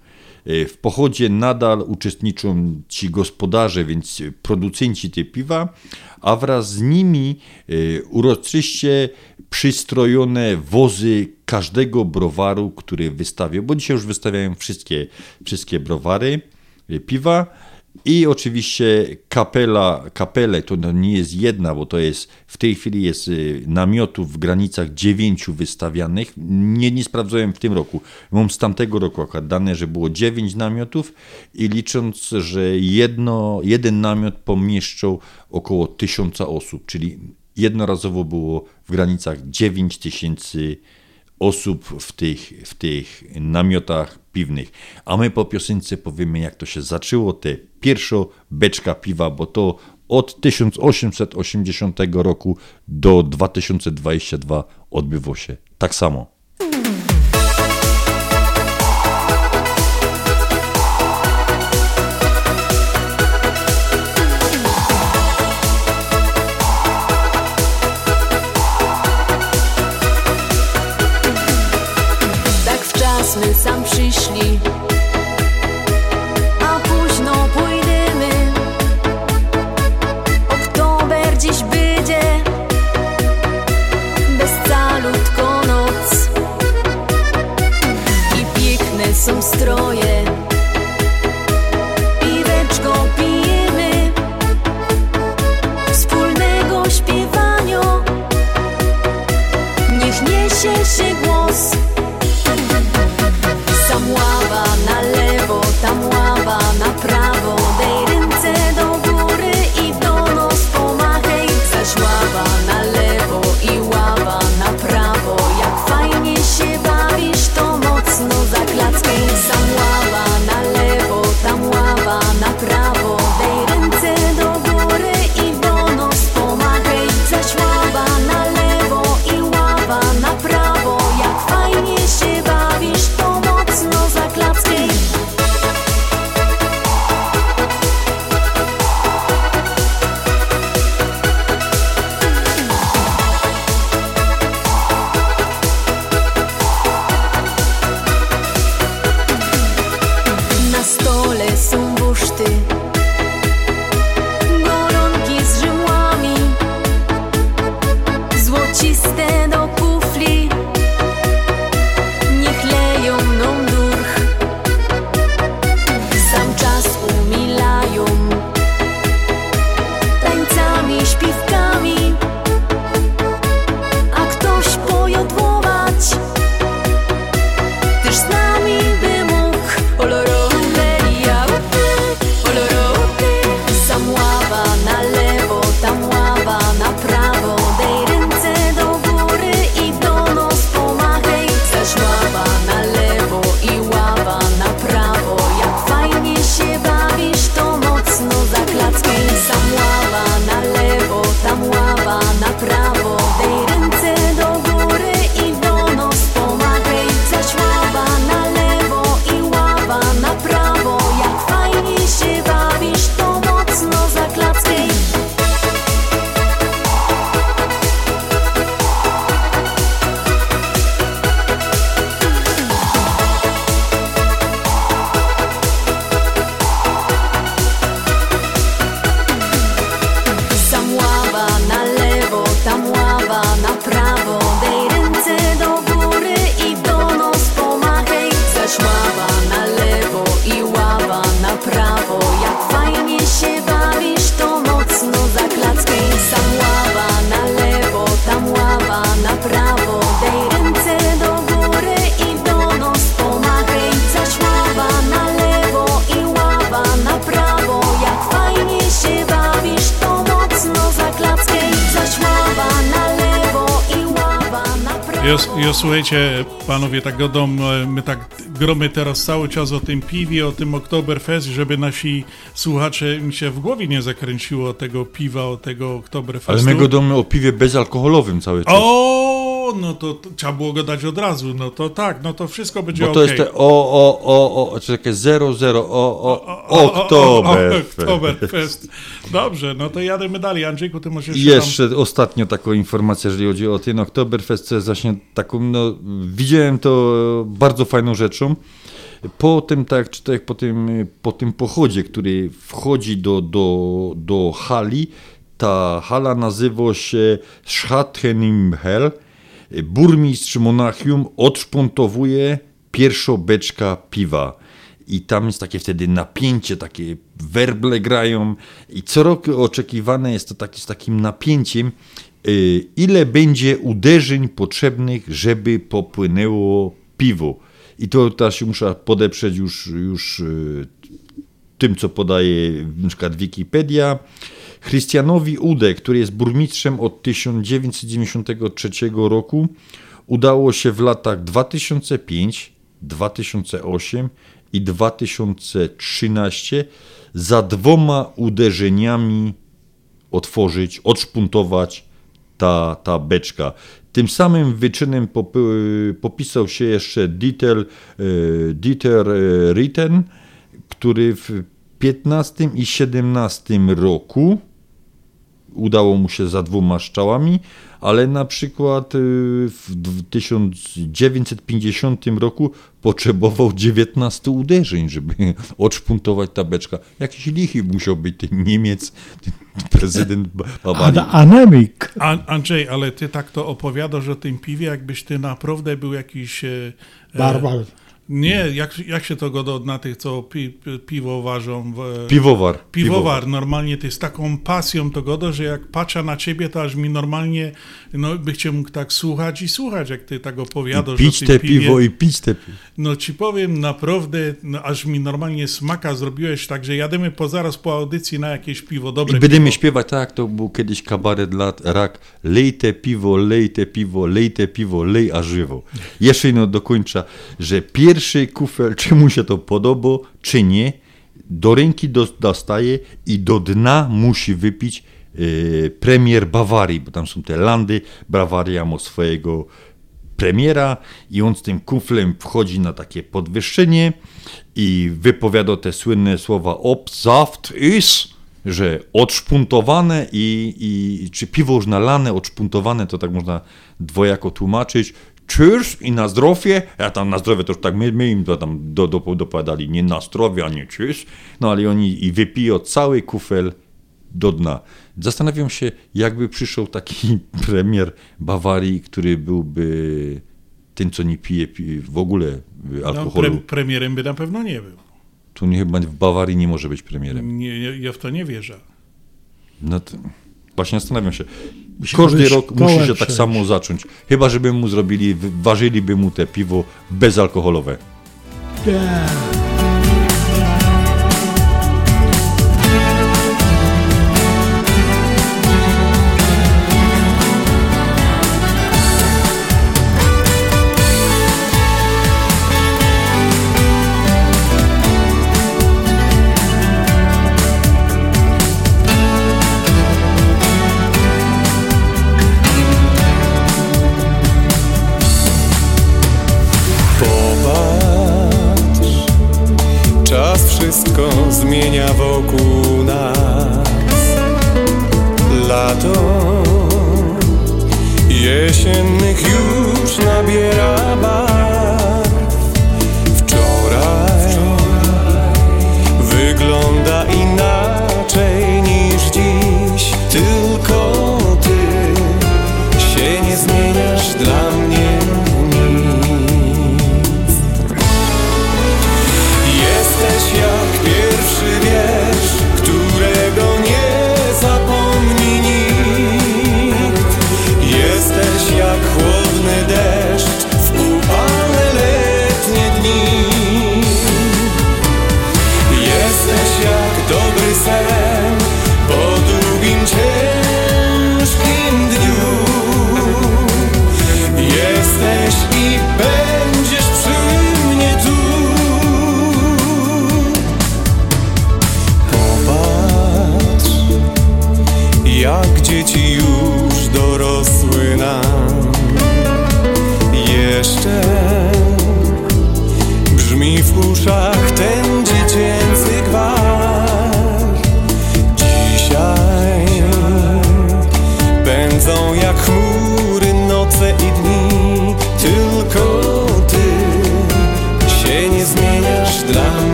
E, W pochodzie nadal uczestniczą ci gospodarze, więc producenci tej piwa, a wraz z nimi e, uroczyście przystrojone wozy każdego browaru, który wystawia, bo dzisiaj już wystawiają wszystkie, wszystkie browary e, piwa. I oczywiście kapela, kapele to no nie jest jedna, bo to jest w tej chwili jest y, namiotów w granicach dziewięciu wystawianych. Nie, nie sprawdzałem w tym roku. Mam z tamtego roku akurat dane, że było dziewięć namiotów i licząc, że jedno, jeden namiot pomieszczał około tysiąca osób, czyli jednorazowo było w granicach 9 tysięcy osób w tych, w tych namiotach piwnych. A my po piosence powiemy, jak to się zaczęło, te pierwsza beczka piwa, bo to od 1880 roku do 2022 odbyło się tak samo. Słuchajcie, panowie, tak godą, e, my tak gromy teraz cały czas o tym piwie, o tym Oktoberfest, żeby nasi słuchacze im się w głowie nie zakręciło tego piwa, o tego Oktoberfestu. Ale my gadamy o piwie bezalkoholowym cały czas. O, no to, to trzeba było go dać od razu, no to tak, no to wszystko będzie Bo to okej. jest te o, o, o, o, czy takie 00, o, o, Oktoberfest. Oktoberfest. Dobrze, no to jademy dalej. Andrzejku, ty możesz jeszcze jeszcze ostatnio taką informację, jeżeli chodzi o ten Oktoberfest, co jest właśnie taką, no, widziałem to bardzo fajną rzeczą. Po tym, tak jak czytałem, po tym, po tym pochodzie, który wchodzi do, do, do hali, ta hala nazywa się Schattenimhel. Burmistrz Monachium odszpontowuje pierwszą beczka piwa. I tam jest takie wtedy napięcie, takie werble grają i co roku oczekiwane jest to taki, z takim napięciem, y, ile będzie uderzeń potrzebnych, żeby popłynęło piwo. I to też muszę podeprzeć już, już y, tym, co podaje na przykład Wikipedia. Christianowi Ude, który jest burmistrzem od 1993 roku, udało się w latach 2005, 2008 i 2013 za dwoma uderzeniami otworzyć, odszpuntować ta, ta beczka. Tym samym wyczynem pop, popisał się jeszcze Dieter, e, Dieter e, Ritten, który w 15 i 17 roku udało mu się za dwoma szczałami, ale na przykład y, w 1950 roku potrzebował 19 uderzeń, żeby odszpuntować tabeczka. Jakiś lichy musiał być ten Niemiec, ten prezydent Bawarii. An- anemik. An, Andrzej, ale ty tak to opowiadasz o tym piwie, jakbyś ty naprawdę był jakiś... E, e, Barbar. Nie, jak, jak się to go na tych, co pi, pi, piwo ważą? W, Piwowar. Piwowar. Normalnie ty z taką pasją to godo, że jak patrzę na ciebie, to aż mi normalnie, no by cię mógł tak słuchać i słuchać, jak ty tak opowiadasz I pić te piwie. piwo i pić te piwo. No ci powiem, naprawdę, no, aż mi normalnie smaka zrobiłeś, także jademy po zaraz po audycji na jakieś piwo, dobre I będziemy piwo. śpiewać tak, to był kiedyś kabaret lat rak. Lej te piwo, lej te piwo, lej te piwo, lej a żywo. Jeszcze jedno dokończę, że pierwszy kufel, czy mu się to podoba, czy nie, do ręki dos- dostaje i do dna musi wypić e, premier Bawarii, bo tam są te landy, Bawaria ma swojego premiera i on z tym kuflem wchodzi na takie podwyższenie i wypowiada te słynne słowa obsaft is, że odszpuntowane i, i czy piwo już nalane, odszpuntowane, to tak można dwojako tłumaczyć. Cheers i na zdrowie, ja tam na zdrowie to już tak my, my im to tam do, do, dopowiadali, nie na zdrowie, a nie cheers, no ale oni i wypiją cały kufel do dna. Zastanawiam się, jakby przyszedł taki premier Bawarii, który byłby tym, co nie pije pi- w ogóle y, No, alkoholu. pre, premierem by na pewno nie był. Tu nie, chyba w Bawarii nie może być premierem. Nie, ja, ja w to nie wierzę. No to, właśnie zastanawiam się. Musi Każdy rok musi się tak samo zacząć. Chyba, żeby mu zrobili, ważyliby mu te piwo bezalkoholowe. Popatrz,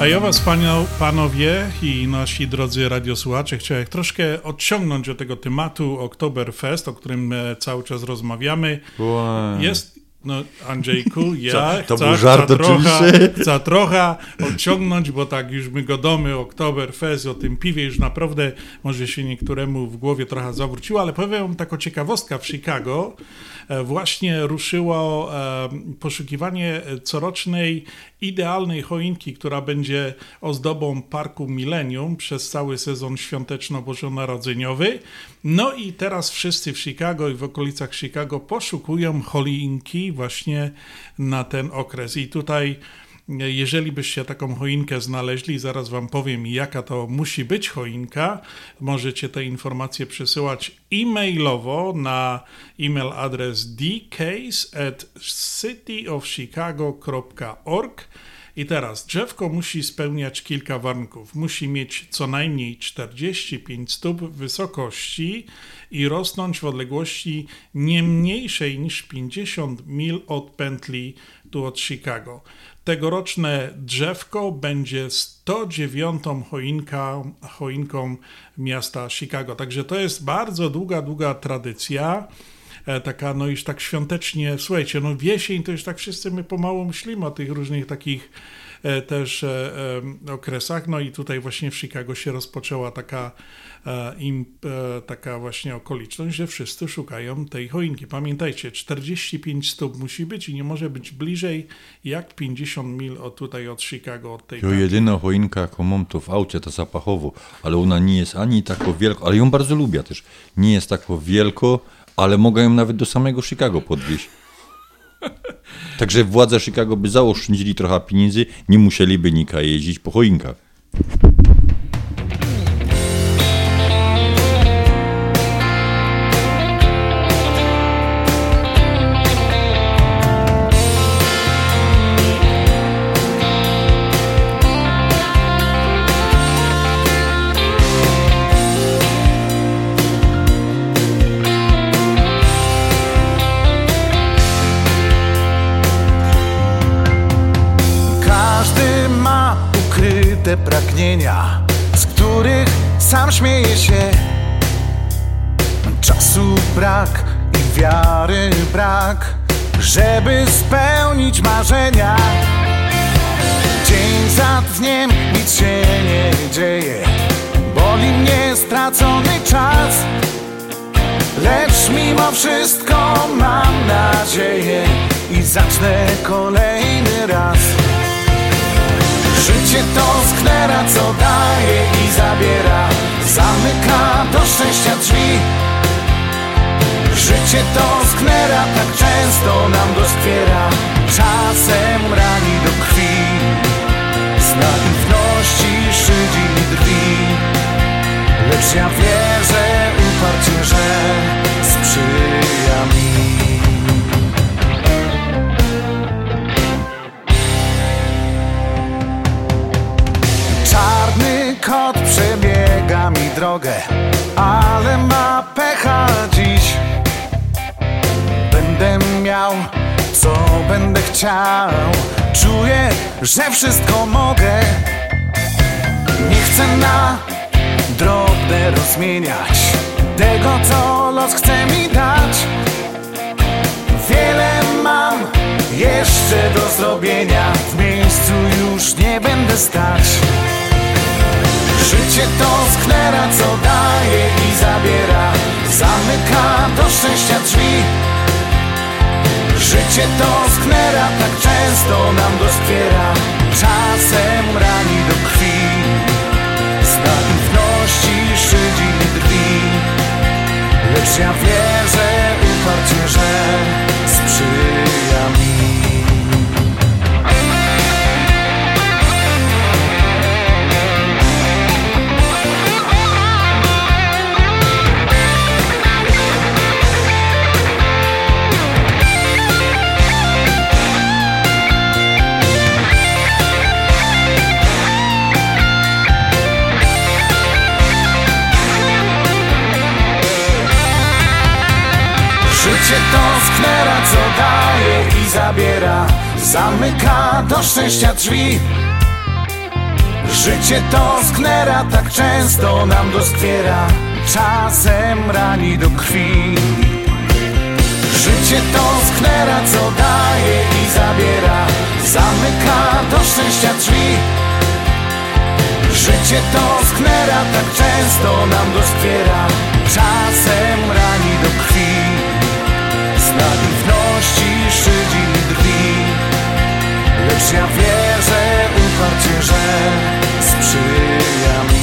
A ja was, pano, panowie i nasi drodzy radiosłuchacze, chciałem troszkę odciągnąć od tego tematu Oktoberfest, o którym e, cały czas rozmawiamy. Wow. Jest, no Andrzejku, ja Co, to chcę, był żart chcę, trochę, chcę trochę odciągnąć, bo tak już my godomy Oktoberfest, o tym piwie już naprawdę może się niektóremu w głowie trochę zawróciło, ale powiem wam taką ciekawostka w Chicago. e, Właśnie ruszyło e, poszukiwanie corocznej idealnej choinki, która będzie ozdobą Parku Millennium przez cały sezon świąteczno-bożonarodzeniowy. No i teraz wszyscy w Chicago i w okolicach Chicago poszukują choinki właśnie na ten okres. I tutaj jeżeli byście taką choinkę znaleźli, zaraz wam powiem, jaka to musi być choinka, możecie te informacje przesyłać e-mailowo na e-mail adres dcase at cityofchicago.org i teraz drzewko musi spełniać kilka warunków. Musi mieć co najmniej 45 stóp wysokości i rosnąć w odległości nie mniejszej niż 50 mil od pętli tu od Chicago. Tegoroczne drzewko będzie 109 choinka, choinką miasta Chicago. Także to jest bardzo długa, długa tradycja taka, no już tak świątecznie, słuchajcie, no wiesień to już tak wszyscy my pomału myślimy o tych różnych takich e, też e, e, okresach, no i tutaj właśnie w Chicago się rozpoczęła taka, e, e, taka właśnie okoliczność, że wszyscy szukają tej choinki. Pamiętajcie, 45 stóp musi być i nie może być bliżej jak 50 mil od tutaj od Chicago, od tej Jo jedyna choinka, jaką mam, to w aucie, to zapachowo, ale ona nie jest ani tako wielko, ale ją bardzo lubię też. Nie jest tako wielko, ale mogę ją nawet do samego Chicago podwieźć. Także władze Chicago by zaoszczędzili trochę pieniędzy, nie musieliby nika jeździć po choinkach. Pragnienia, z których sam śmieje się. Czasu brak i wiary brak, żeby spełnić marzenia. Dzień za dniem nic się nie dzieje, boli mnie stracony czas. Lecz mimo wszystko mam nadzieję i zacznę kolejny raz. Życie to sknera, co daje i zabiera. Zamyka do szczęścia drzwi. Życie to sknera, tak często nam doskwiera. Czasem rani do krwi. Z naiwności szydzi i drwi. Lecz ja wierzę uparcie, że sprzyja mi kot przebiega mi drogę Ale ma pecha dziś. Będę miał co będę chciał. Czuję, że wszystko mogę. Nie chcę na drobne rozmieniać Tego, co los chce mi dać. Wiele mam jeszcze do zrobienia. W miejscu już nie będę stać Życie to sknera, co daje i zabiera. Zamyka do szczęścia drzwi. Życie to sknera, tak często nam doskwiera Czasem rani do krwi. Z naiwności szydzi drwi Lecz ja wierzę uparcie, że sprzyja zabiera Zamyka do szczęścia drzwi. Życie to sknera, tak często nam doskwiera Czasem rani do krwi. Życie to sknera, co daje i zabiera Zamyka do szczęścia drzwi. Życie to sknera, tak często nam doskwiera Czasem rani do krwi. Z naiwności szydzi drwi Lecz ja wierzę uparcie, że sprzyja mi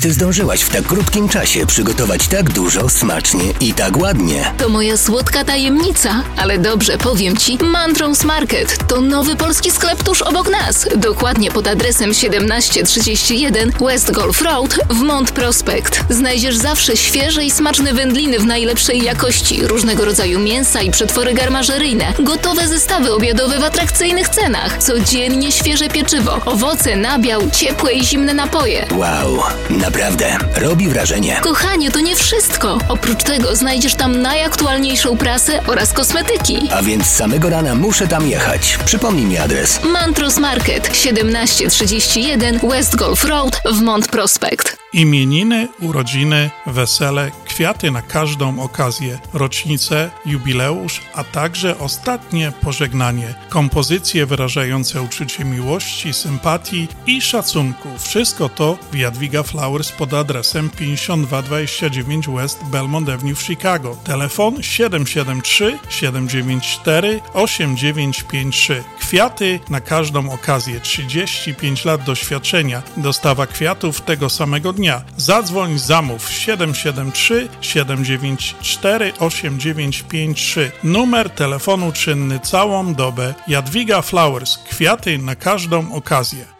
Jak ty zdążyłaś w tak krótkim czasie przygotować tak dużo, smacznie i tak ładnie? To moja słodka tajemnica, ale dobrze powiem ci, Mantrons Market to nowy polski sklep tuż obok nas. Dokładnie pod adresem 1731 West Golf Road w Mont Prospect. Znajdziesz zawsze świeże i smaczne wędliny w najlepszej jakości, różnego rodzaju mięsa i przetwory garmażeryjne, gotowe zestawy obiadowe w atrakcyjnych cenach, codziennie świeże pieczywo, owoce, nabiał, ciepłe i zimne napoje. Wow, naprawdę, robi wrażenie. Kochanie, to nie wszystko. Oprócz tego znajdziesz tam najaktualniejszą prasę oraz kosmetyki. A więc samego rana muszę tam jechać. Przypomnij mi adres. Mantros Market 1731 West Golf Road w Mont Prospect. Imieniny, urodziny, wesele, kwiaty na każdą okazję, rocznicę, jubileusz, a także ostatnie pożegnanie. Kompozycje wyrażające uczucie miłości, sympatii i szacunku. Wszystko to w Jadwiga Flowers pod adresem 5229 West Belmont Avenue w Chicago. Telefon 773 794 8953. Kwiaty na każdą okazję. 35 lat doświadczenia. Dostawa kwiatów tego samego dnia. Zadzwoń, zamów 773 794 8953. Numer telefonu czynny całą dobę. Jadwiga Flowers. Kwiaty na każdą okazję.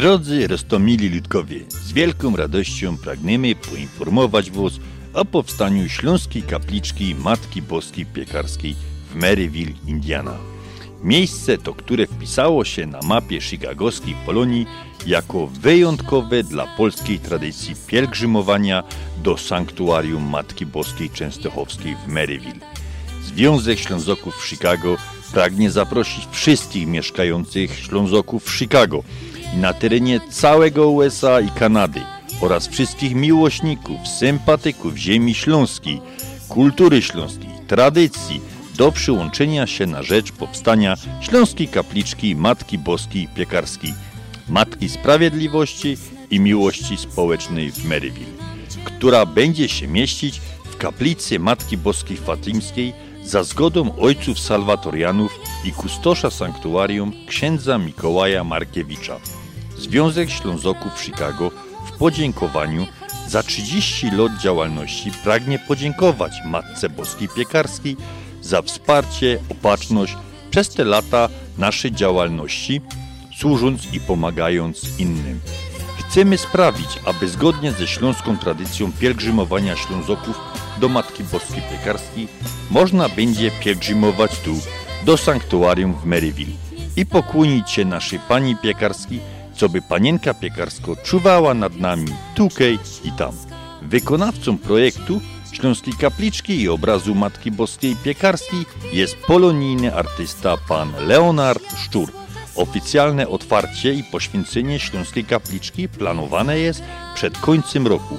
Drodzy Rostomili Ludkowie, z wielką radością pragniemy poinformować Was o powstaniu Śląskiej Kapliczki Matki Boskiej Piekarskiej w Maryville, Indiana. Miejsce to, które wpisało się na mapie chicagowskiej Polonii jako wyjątkowe dla polskiej tradycji pielgrzymowania do sanktuarium Matki Boskiej Częstochowskiej w Maryville. Związek Ślązoków w Chicago pragnie zaprosić wszystkich mieszkających Ślązoków w Chicago na terenie całego USA i Kanady oraz wszystkich miłośników, sympatyków ziemi śląskiej, kultury śląskiej, tradycji do przyłączenia się na rzecz powstania Śląskiej Kapliczki Matki Boskiej Piekarskiej, Matki Sprawiedliwości i Miłości Społecznej w Maryville, która będzie się mieścić w kaplicy Matki Boskiej Fatimskiej za zgodą ojców salwatorianów i kustosza sanktuarium księdza Mikołaja Markiewicza. Związek Ślązoków Chicago w podziękowaniu za 30 lat działalności pragnie podziękować Matce Boskiej Piekarskiej za wsparcie, opatrzność przez te lata naszej działalności, służąc i pomagając innym. Chcemy sprawić, aby zgodnie ze śląską tradycją pielgrzymowania Ślązoków do Matki Boskiej Piekarskiej można będzie pielgrzymować tu, do sanktuarium w Maryville i pokłonić się naszej Pani Piekarskiej, co by Panienka Piekarsko czuwała nad nami tukej i tam. Wykonawcą projektu Śląskiej Kapliczki i obrazu Matki Boskiej Piekarskiej jest polonijny artysta pan Leonard Szczur. Oficjalne otwarcie i poświęcenie Śląskiej Kapliczki planowane jest przed końcem roku,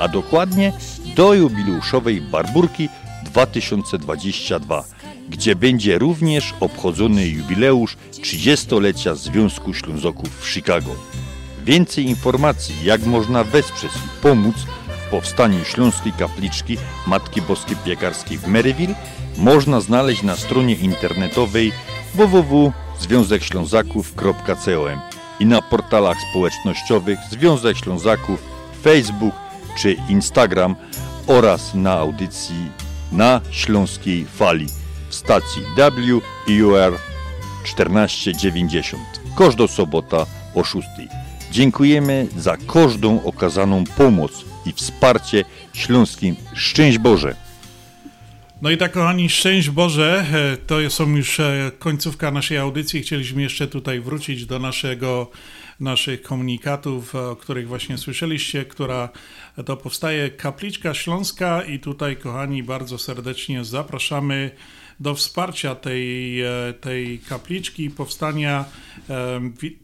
a dokładnie do jubileuszowej Barburki 2022, gdzie będzie również obchodzony jubileusz 30-lecia Związku Ślązoków w Chicago. Więcej informacji, jak można wesprzeć i pomóc w powstaniu Śląskiej Kapliczki Matki Boskiej Piekarskiej w Maryville, można znaleźć na stronie internetowej www.związekślązaków.com i na portalach społecznościowych Związek Ślązaków, Facebook czy Instagram oraz na audycji na Śląskiej Fali stacji WIUR 1490. Każda sobota o 6. Dziękujemy za każdą okazaną pomoc i wsparcie śląskim. Szczęść Boże! No i tak, kochani, szczęść Boże, e, to są już e, końcówka naszej audycji. Chcieliśmy jeszcze tutaj wrócić do naszego, naszych komunikatów, o których właśnie słyszeliście, która to powstaje Kapliczka Śląska i tutaj, kochani, bardzo serdecznie zapraszamy do wsparcia tej, e, tej kapliczki, powstania,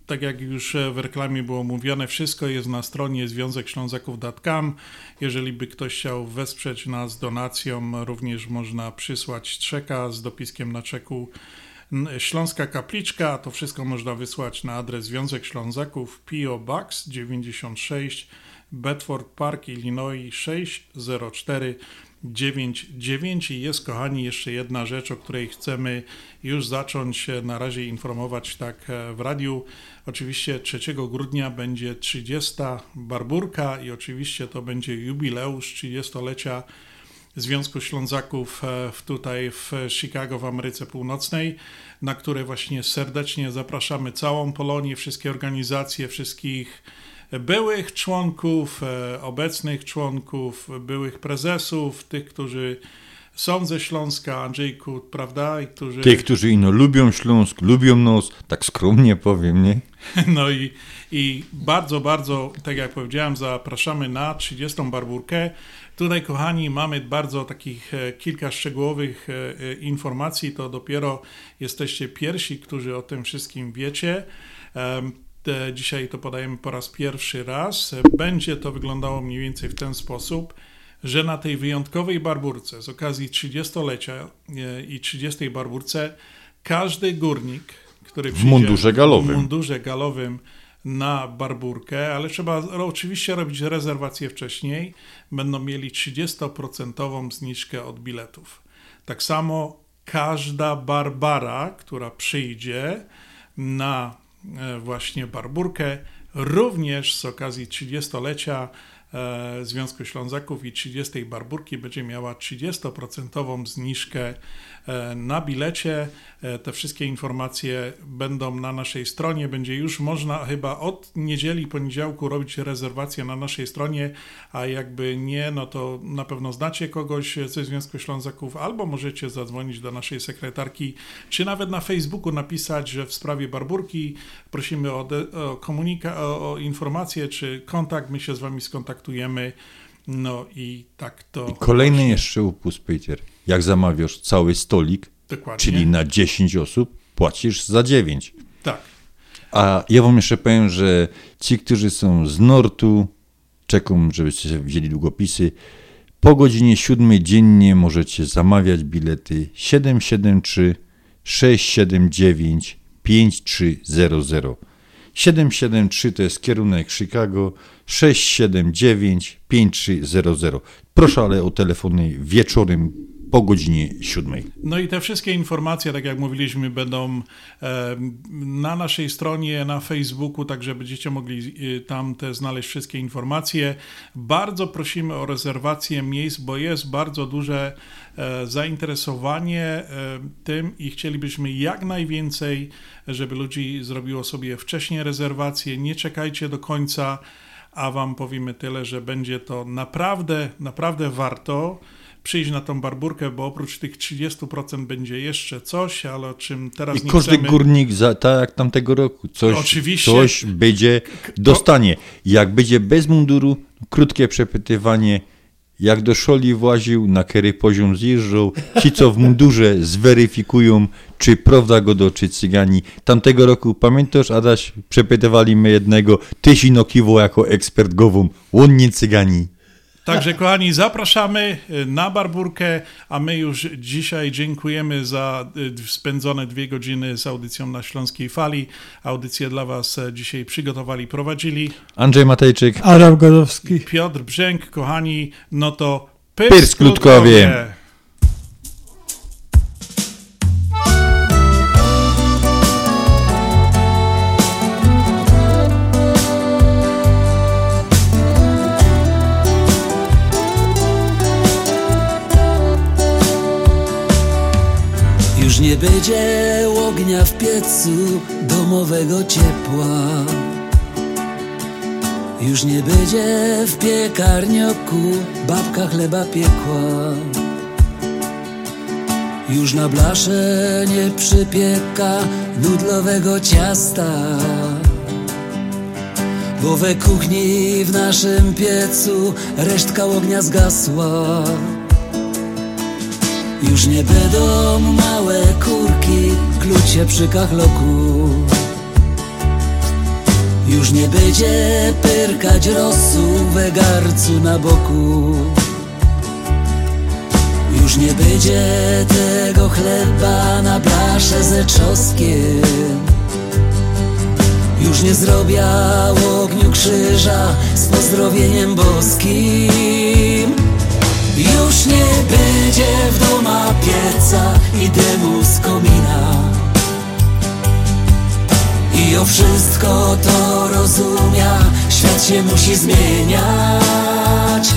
tak jak już w reklamie było mówione, wszystko jest na stronie Związek Ślązaków.com. Jeżeli by ktoś chciał wesprzeć nas donacją, również można przysłać czeka z dopiskiem na czeku Śląska Kapliczka, to wszystko można wysłać na adres Związek Ślązaków PO Box 96 Bedford Park, Illinois 604 99 i jest, kochani, jeszcze jedna rzecz, o której chcemy już zacząć na razie informować tak w radiu. Oczywiście 3 grudnia będzie 30. Barburka i oczywiście to będzie jubileusz 30-lecia Związku Ślązaków w, tutaj w Chicago w Ameryce Północnej, na które właśnie serdecznie zapraszamy całą Polonię, wszystkie organizacje, wszystkich byłych członków, e, obecnych członków, byłych prezesów, tych, którzy są ze Śląska, Andrzejku, prawda? I którzy... Tych, którzy ino lubią Śląsk, lubią nos, tak skromnie powiem, nie? No i, i bardzo, bardzo, tak jak powiedziałem, zapraszamy na 30. Barburkę. Tutaj, kochani, mamy bardzo takich e, kilka szczegółowych e, informacji. To dopiero jesteście pierwsi, którzy o tym wszystkim wiecie. Dzisiaj to podajemy po raz pierwszy raz. Będzie to wyglądało mniej więcej w ten sposób, że na tej wyjątkowej barburce z okazji 30-lecia e, i 30. barburce każdy górnik, który w mundurze galowym. w mundurze galowym na barburkę, ale trzeba oczywiście robić rezerwację wcześniej, będą mieli 30% zniżkę od biletów. Tak samo każda Barbara, która przyjdzie na właśnie Barburkę, również z okazji 30-lecia e, Związku Ślązaków i 30. Barburki będzie miała 30% zniżkę e, na bilecie. Te wszystkie informacje będą na naszej stronie. Będzie już można chyba od niedzieli, poniedziałku robić rezerwację na naszej stronie, a jakby nie, no to na pewno znacie kogoś ze Związku Ślązaków, albo możecie zadzwonić do naszej sekretarki, czy nawet na Facebooku napisać, że w sprawie Barburki prosimy o, o, komunika- o, o informację, czy kontakt, my się z wami skontaktujemy. No i tak to. Kolejny właśnie. jeszcze upust, Peter. Jak zamawiasz cały stolik, Dokładnie. czyli na 10 osób, płacisz za 9. Tak. A ja wam jeszcze powiem, że ci, którzy są z Nortu, czekam, żebyście wzięli długopisy. Po godzinie 7 dziennie możecie zamawiać bilety 773 679 5300. 773 to jest kierunek Chicago, 679 5300. Proszę ale o telefony wieczorem po godzinie 7. No i te wszystkie informacje, tak jak mówiliśmy, będą e, na naszej stronie, na Facebooku, także będziecie mogli e, tam te znaleźć wszystkie informacje. Bardzo prosimy o rezerwację miejsc, bo jest bardzo duże e, zainteresowanie tym i chcielibyśmy jak najwięcej, żeby ludzi zrobiło sobie wcześniej rezerwację. Nie czekajcie do końca, a Wam powiemy tyle, że będzie to naprawdę, naprawdę warto przyjść na tą barburkę, bo oprócz tych 30% będzie jeszcze coś, ale o czym teraz I nie każdy chcemy... górnik, za, tak jak tamtego roku, coś, Oczywiście. coś będzie, dostanie. Jak będzie bez munduru, krótkie przepytywanie, jak do szoli właził, na który poziom zjeżdżał, ci co w mundurze zweryfikują, czy prawda go do, czy cygani. Tamtego roku, pamiętasz Adaś, przepytywali my jednego, tyś inokiwo jako ekspert gową, on nie cygani. Także kochani, zapraszamy y, na barburkę, a my już dzisiaj dziękujemy za y, spędzone dwie godziny z audycją na Śląskiej Fali. Audycję dla Was e, dzisiaj przygotowali, prowadzili Andrzej Matejczyk. Adam Godowski. Piotr Brzęk. Kochani, no to Pyrsk Ludkowie. Nie będzie ognia w piecu domowego ciepła. Już nie będzie w piekarnioku babka chleba piekła. Już na blasze nie przypieka nudlowego ciasta. Bo we kuchni w naszym piecu resztka ognia zgasła. Już nie będą małe kurki klucie przy kachloku. Już nie będzie pyrkać rosu we garcu na boku. Już nie będzie tego chleba na blasze ze czosnkiem. Już nie zrobię ogniu krzyża z pozdrowieniem boskim. Już nie będzie w doma pieca i dymu z komina. I o wszystko to rozumia, świat się musi zmieniać.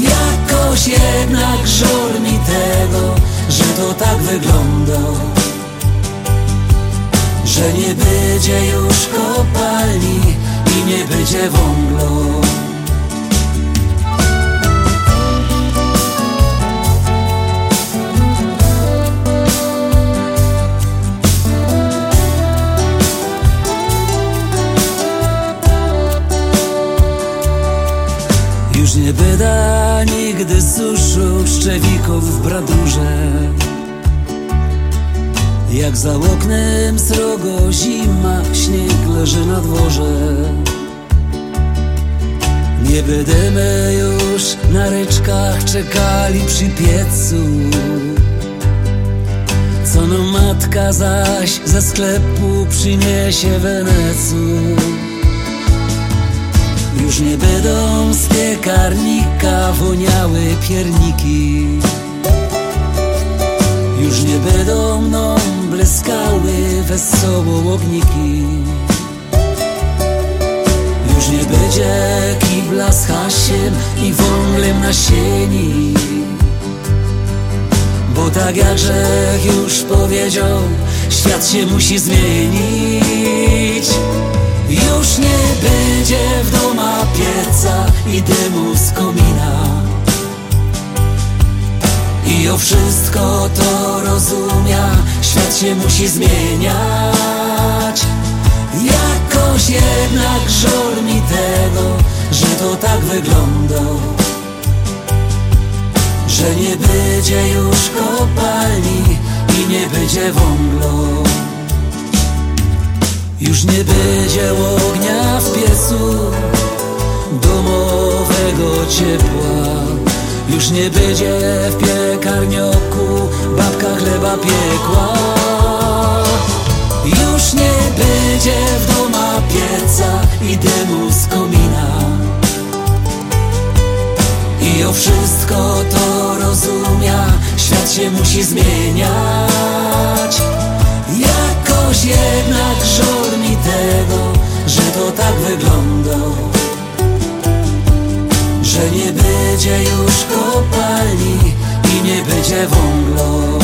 Jakoś jednak żal mi tego, że to tak wygląda. Że nie będzie już kopalni i nie będzie wąglo Już nie byda nigdy suszu szczewików w bradurze. Jak za oknem srogo zima, śnieg leży na dworze. Nie będziemy już na ryczkach czekali przy piecu. Co no matka zaś ze sklepu przyniesie wenecu już nie będą z piekarnika woniały pierniki. Już nie będą mną bleskały wesoło ogniki. Już nie będzie kibla z hasiem i wąglem na sieni. Bo tak jak Grzech już powiedział, świat się musi zmienić już nie będzie w doma pieca i dymu z komina. I o wszystko to rozumia, świat się musi zmieniać. Jakoś jednak żal mi tego, że to tak wygląda. Że nie będzie już kopalni i nie będzie wąglo już nie będzie ognia w piecu domowej tego ciepła. Już nie będzie w piekarnioku babka chleba piekła. Już nie będzie w doma pieca i dymu z komina. I o wszystko to rozumia, świat się musi zmieniać Jakoś jednak żal mi tego, że to tak wygląda. Że nie będzie już kopalni i nie będzie wąglo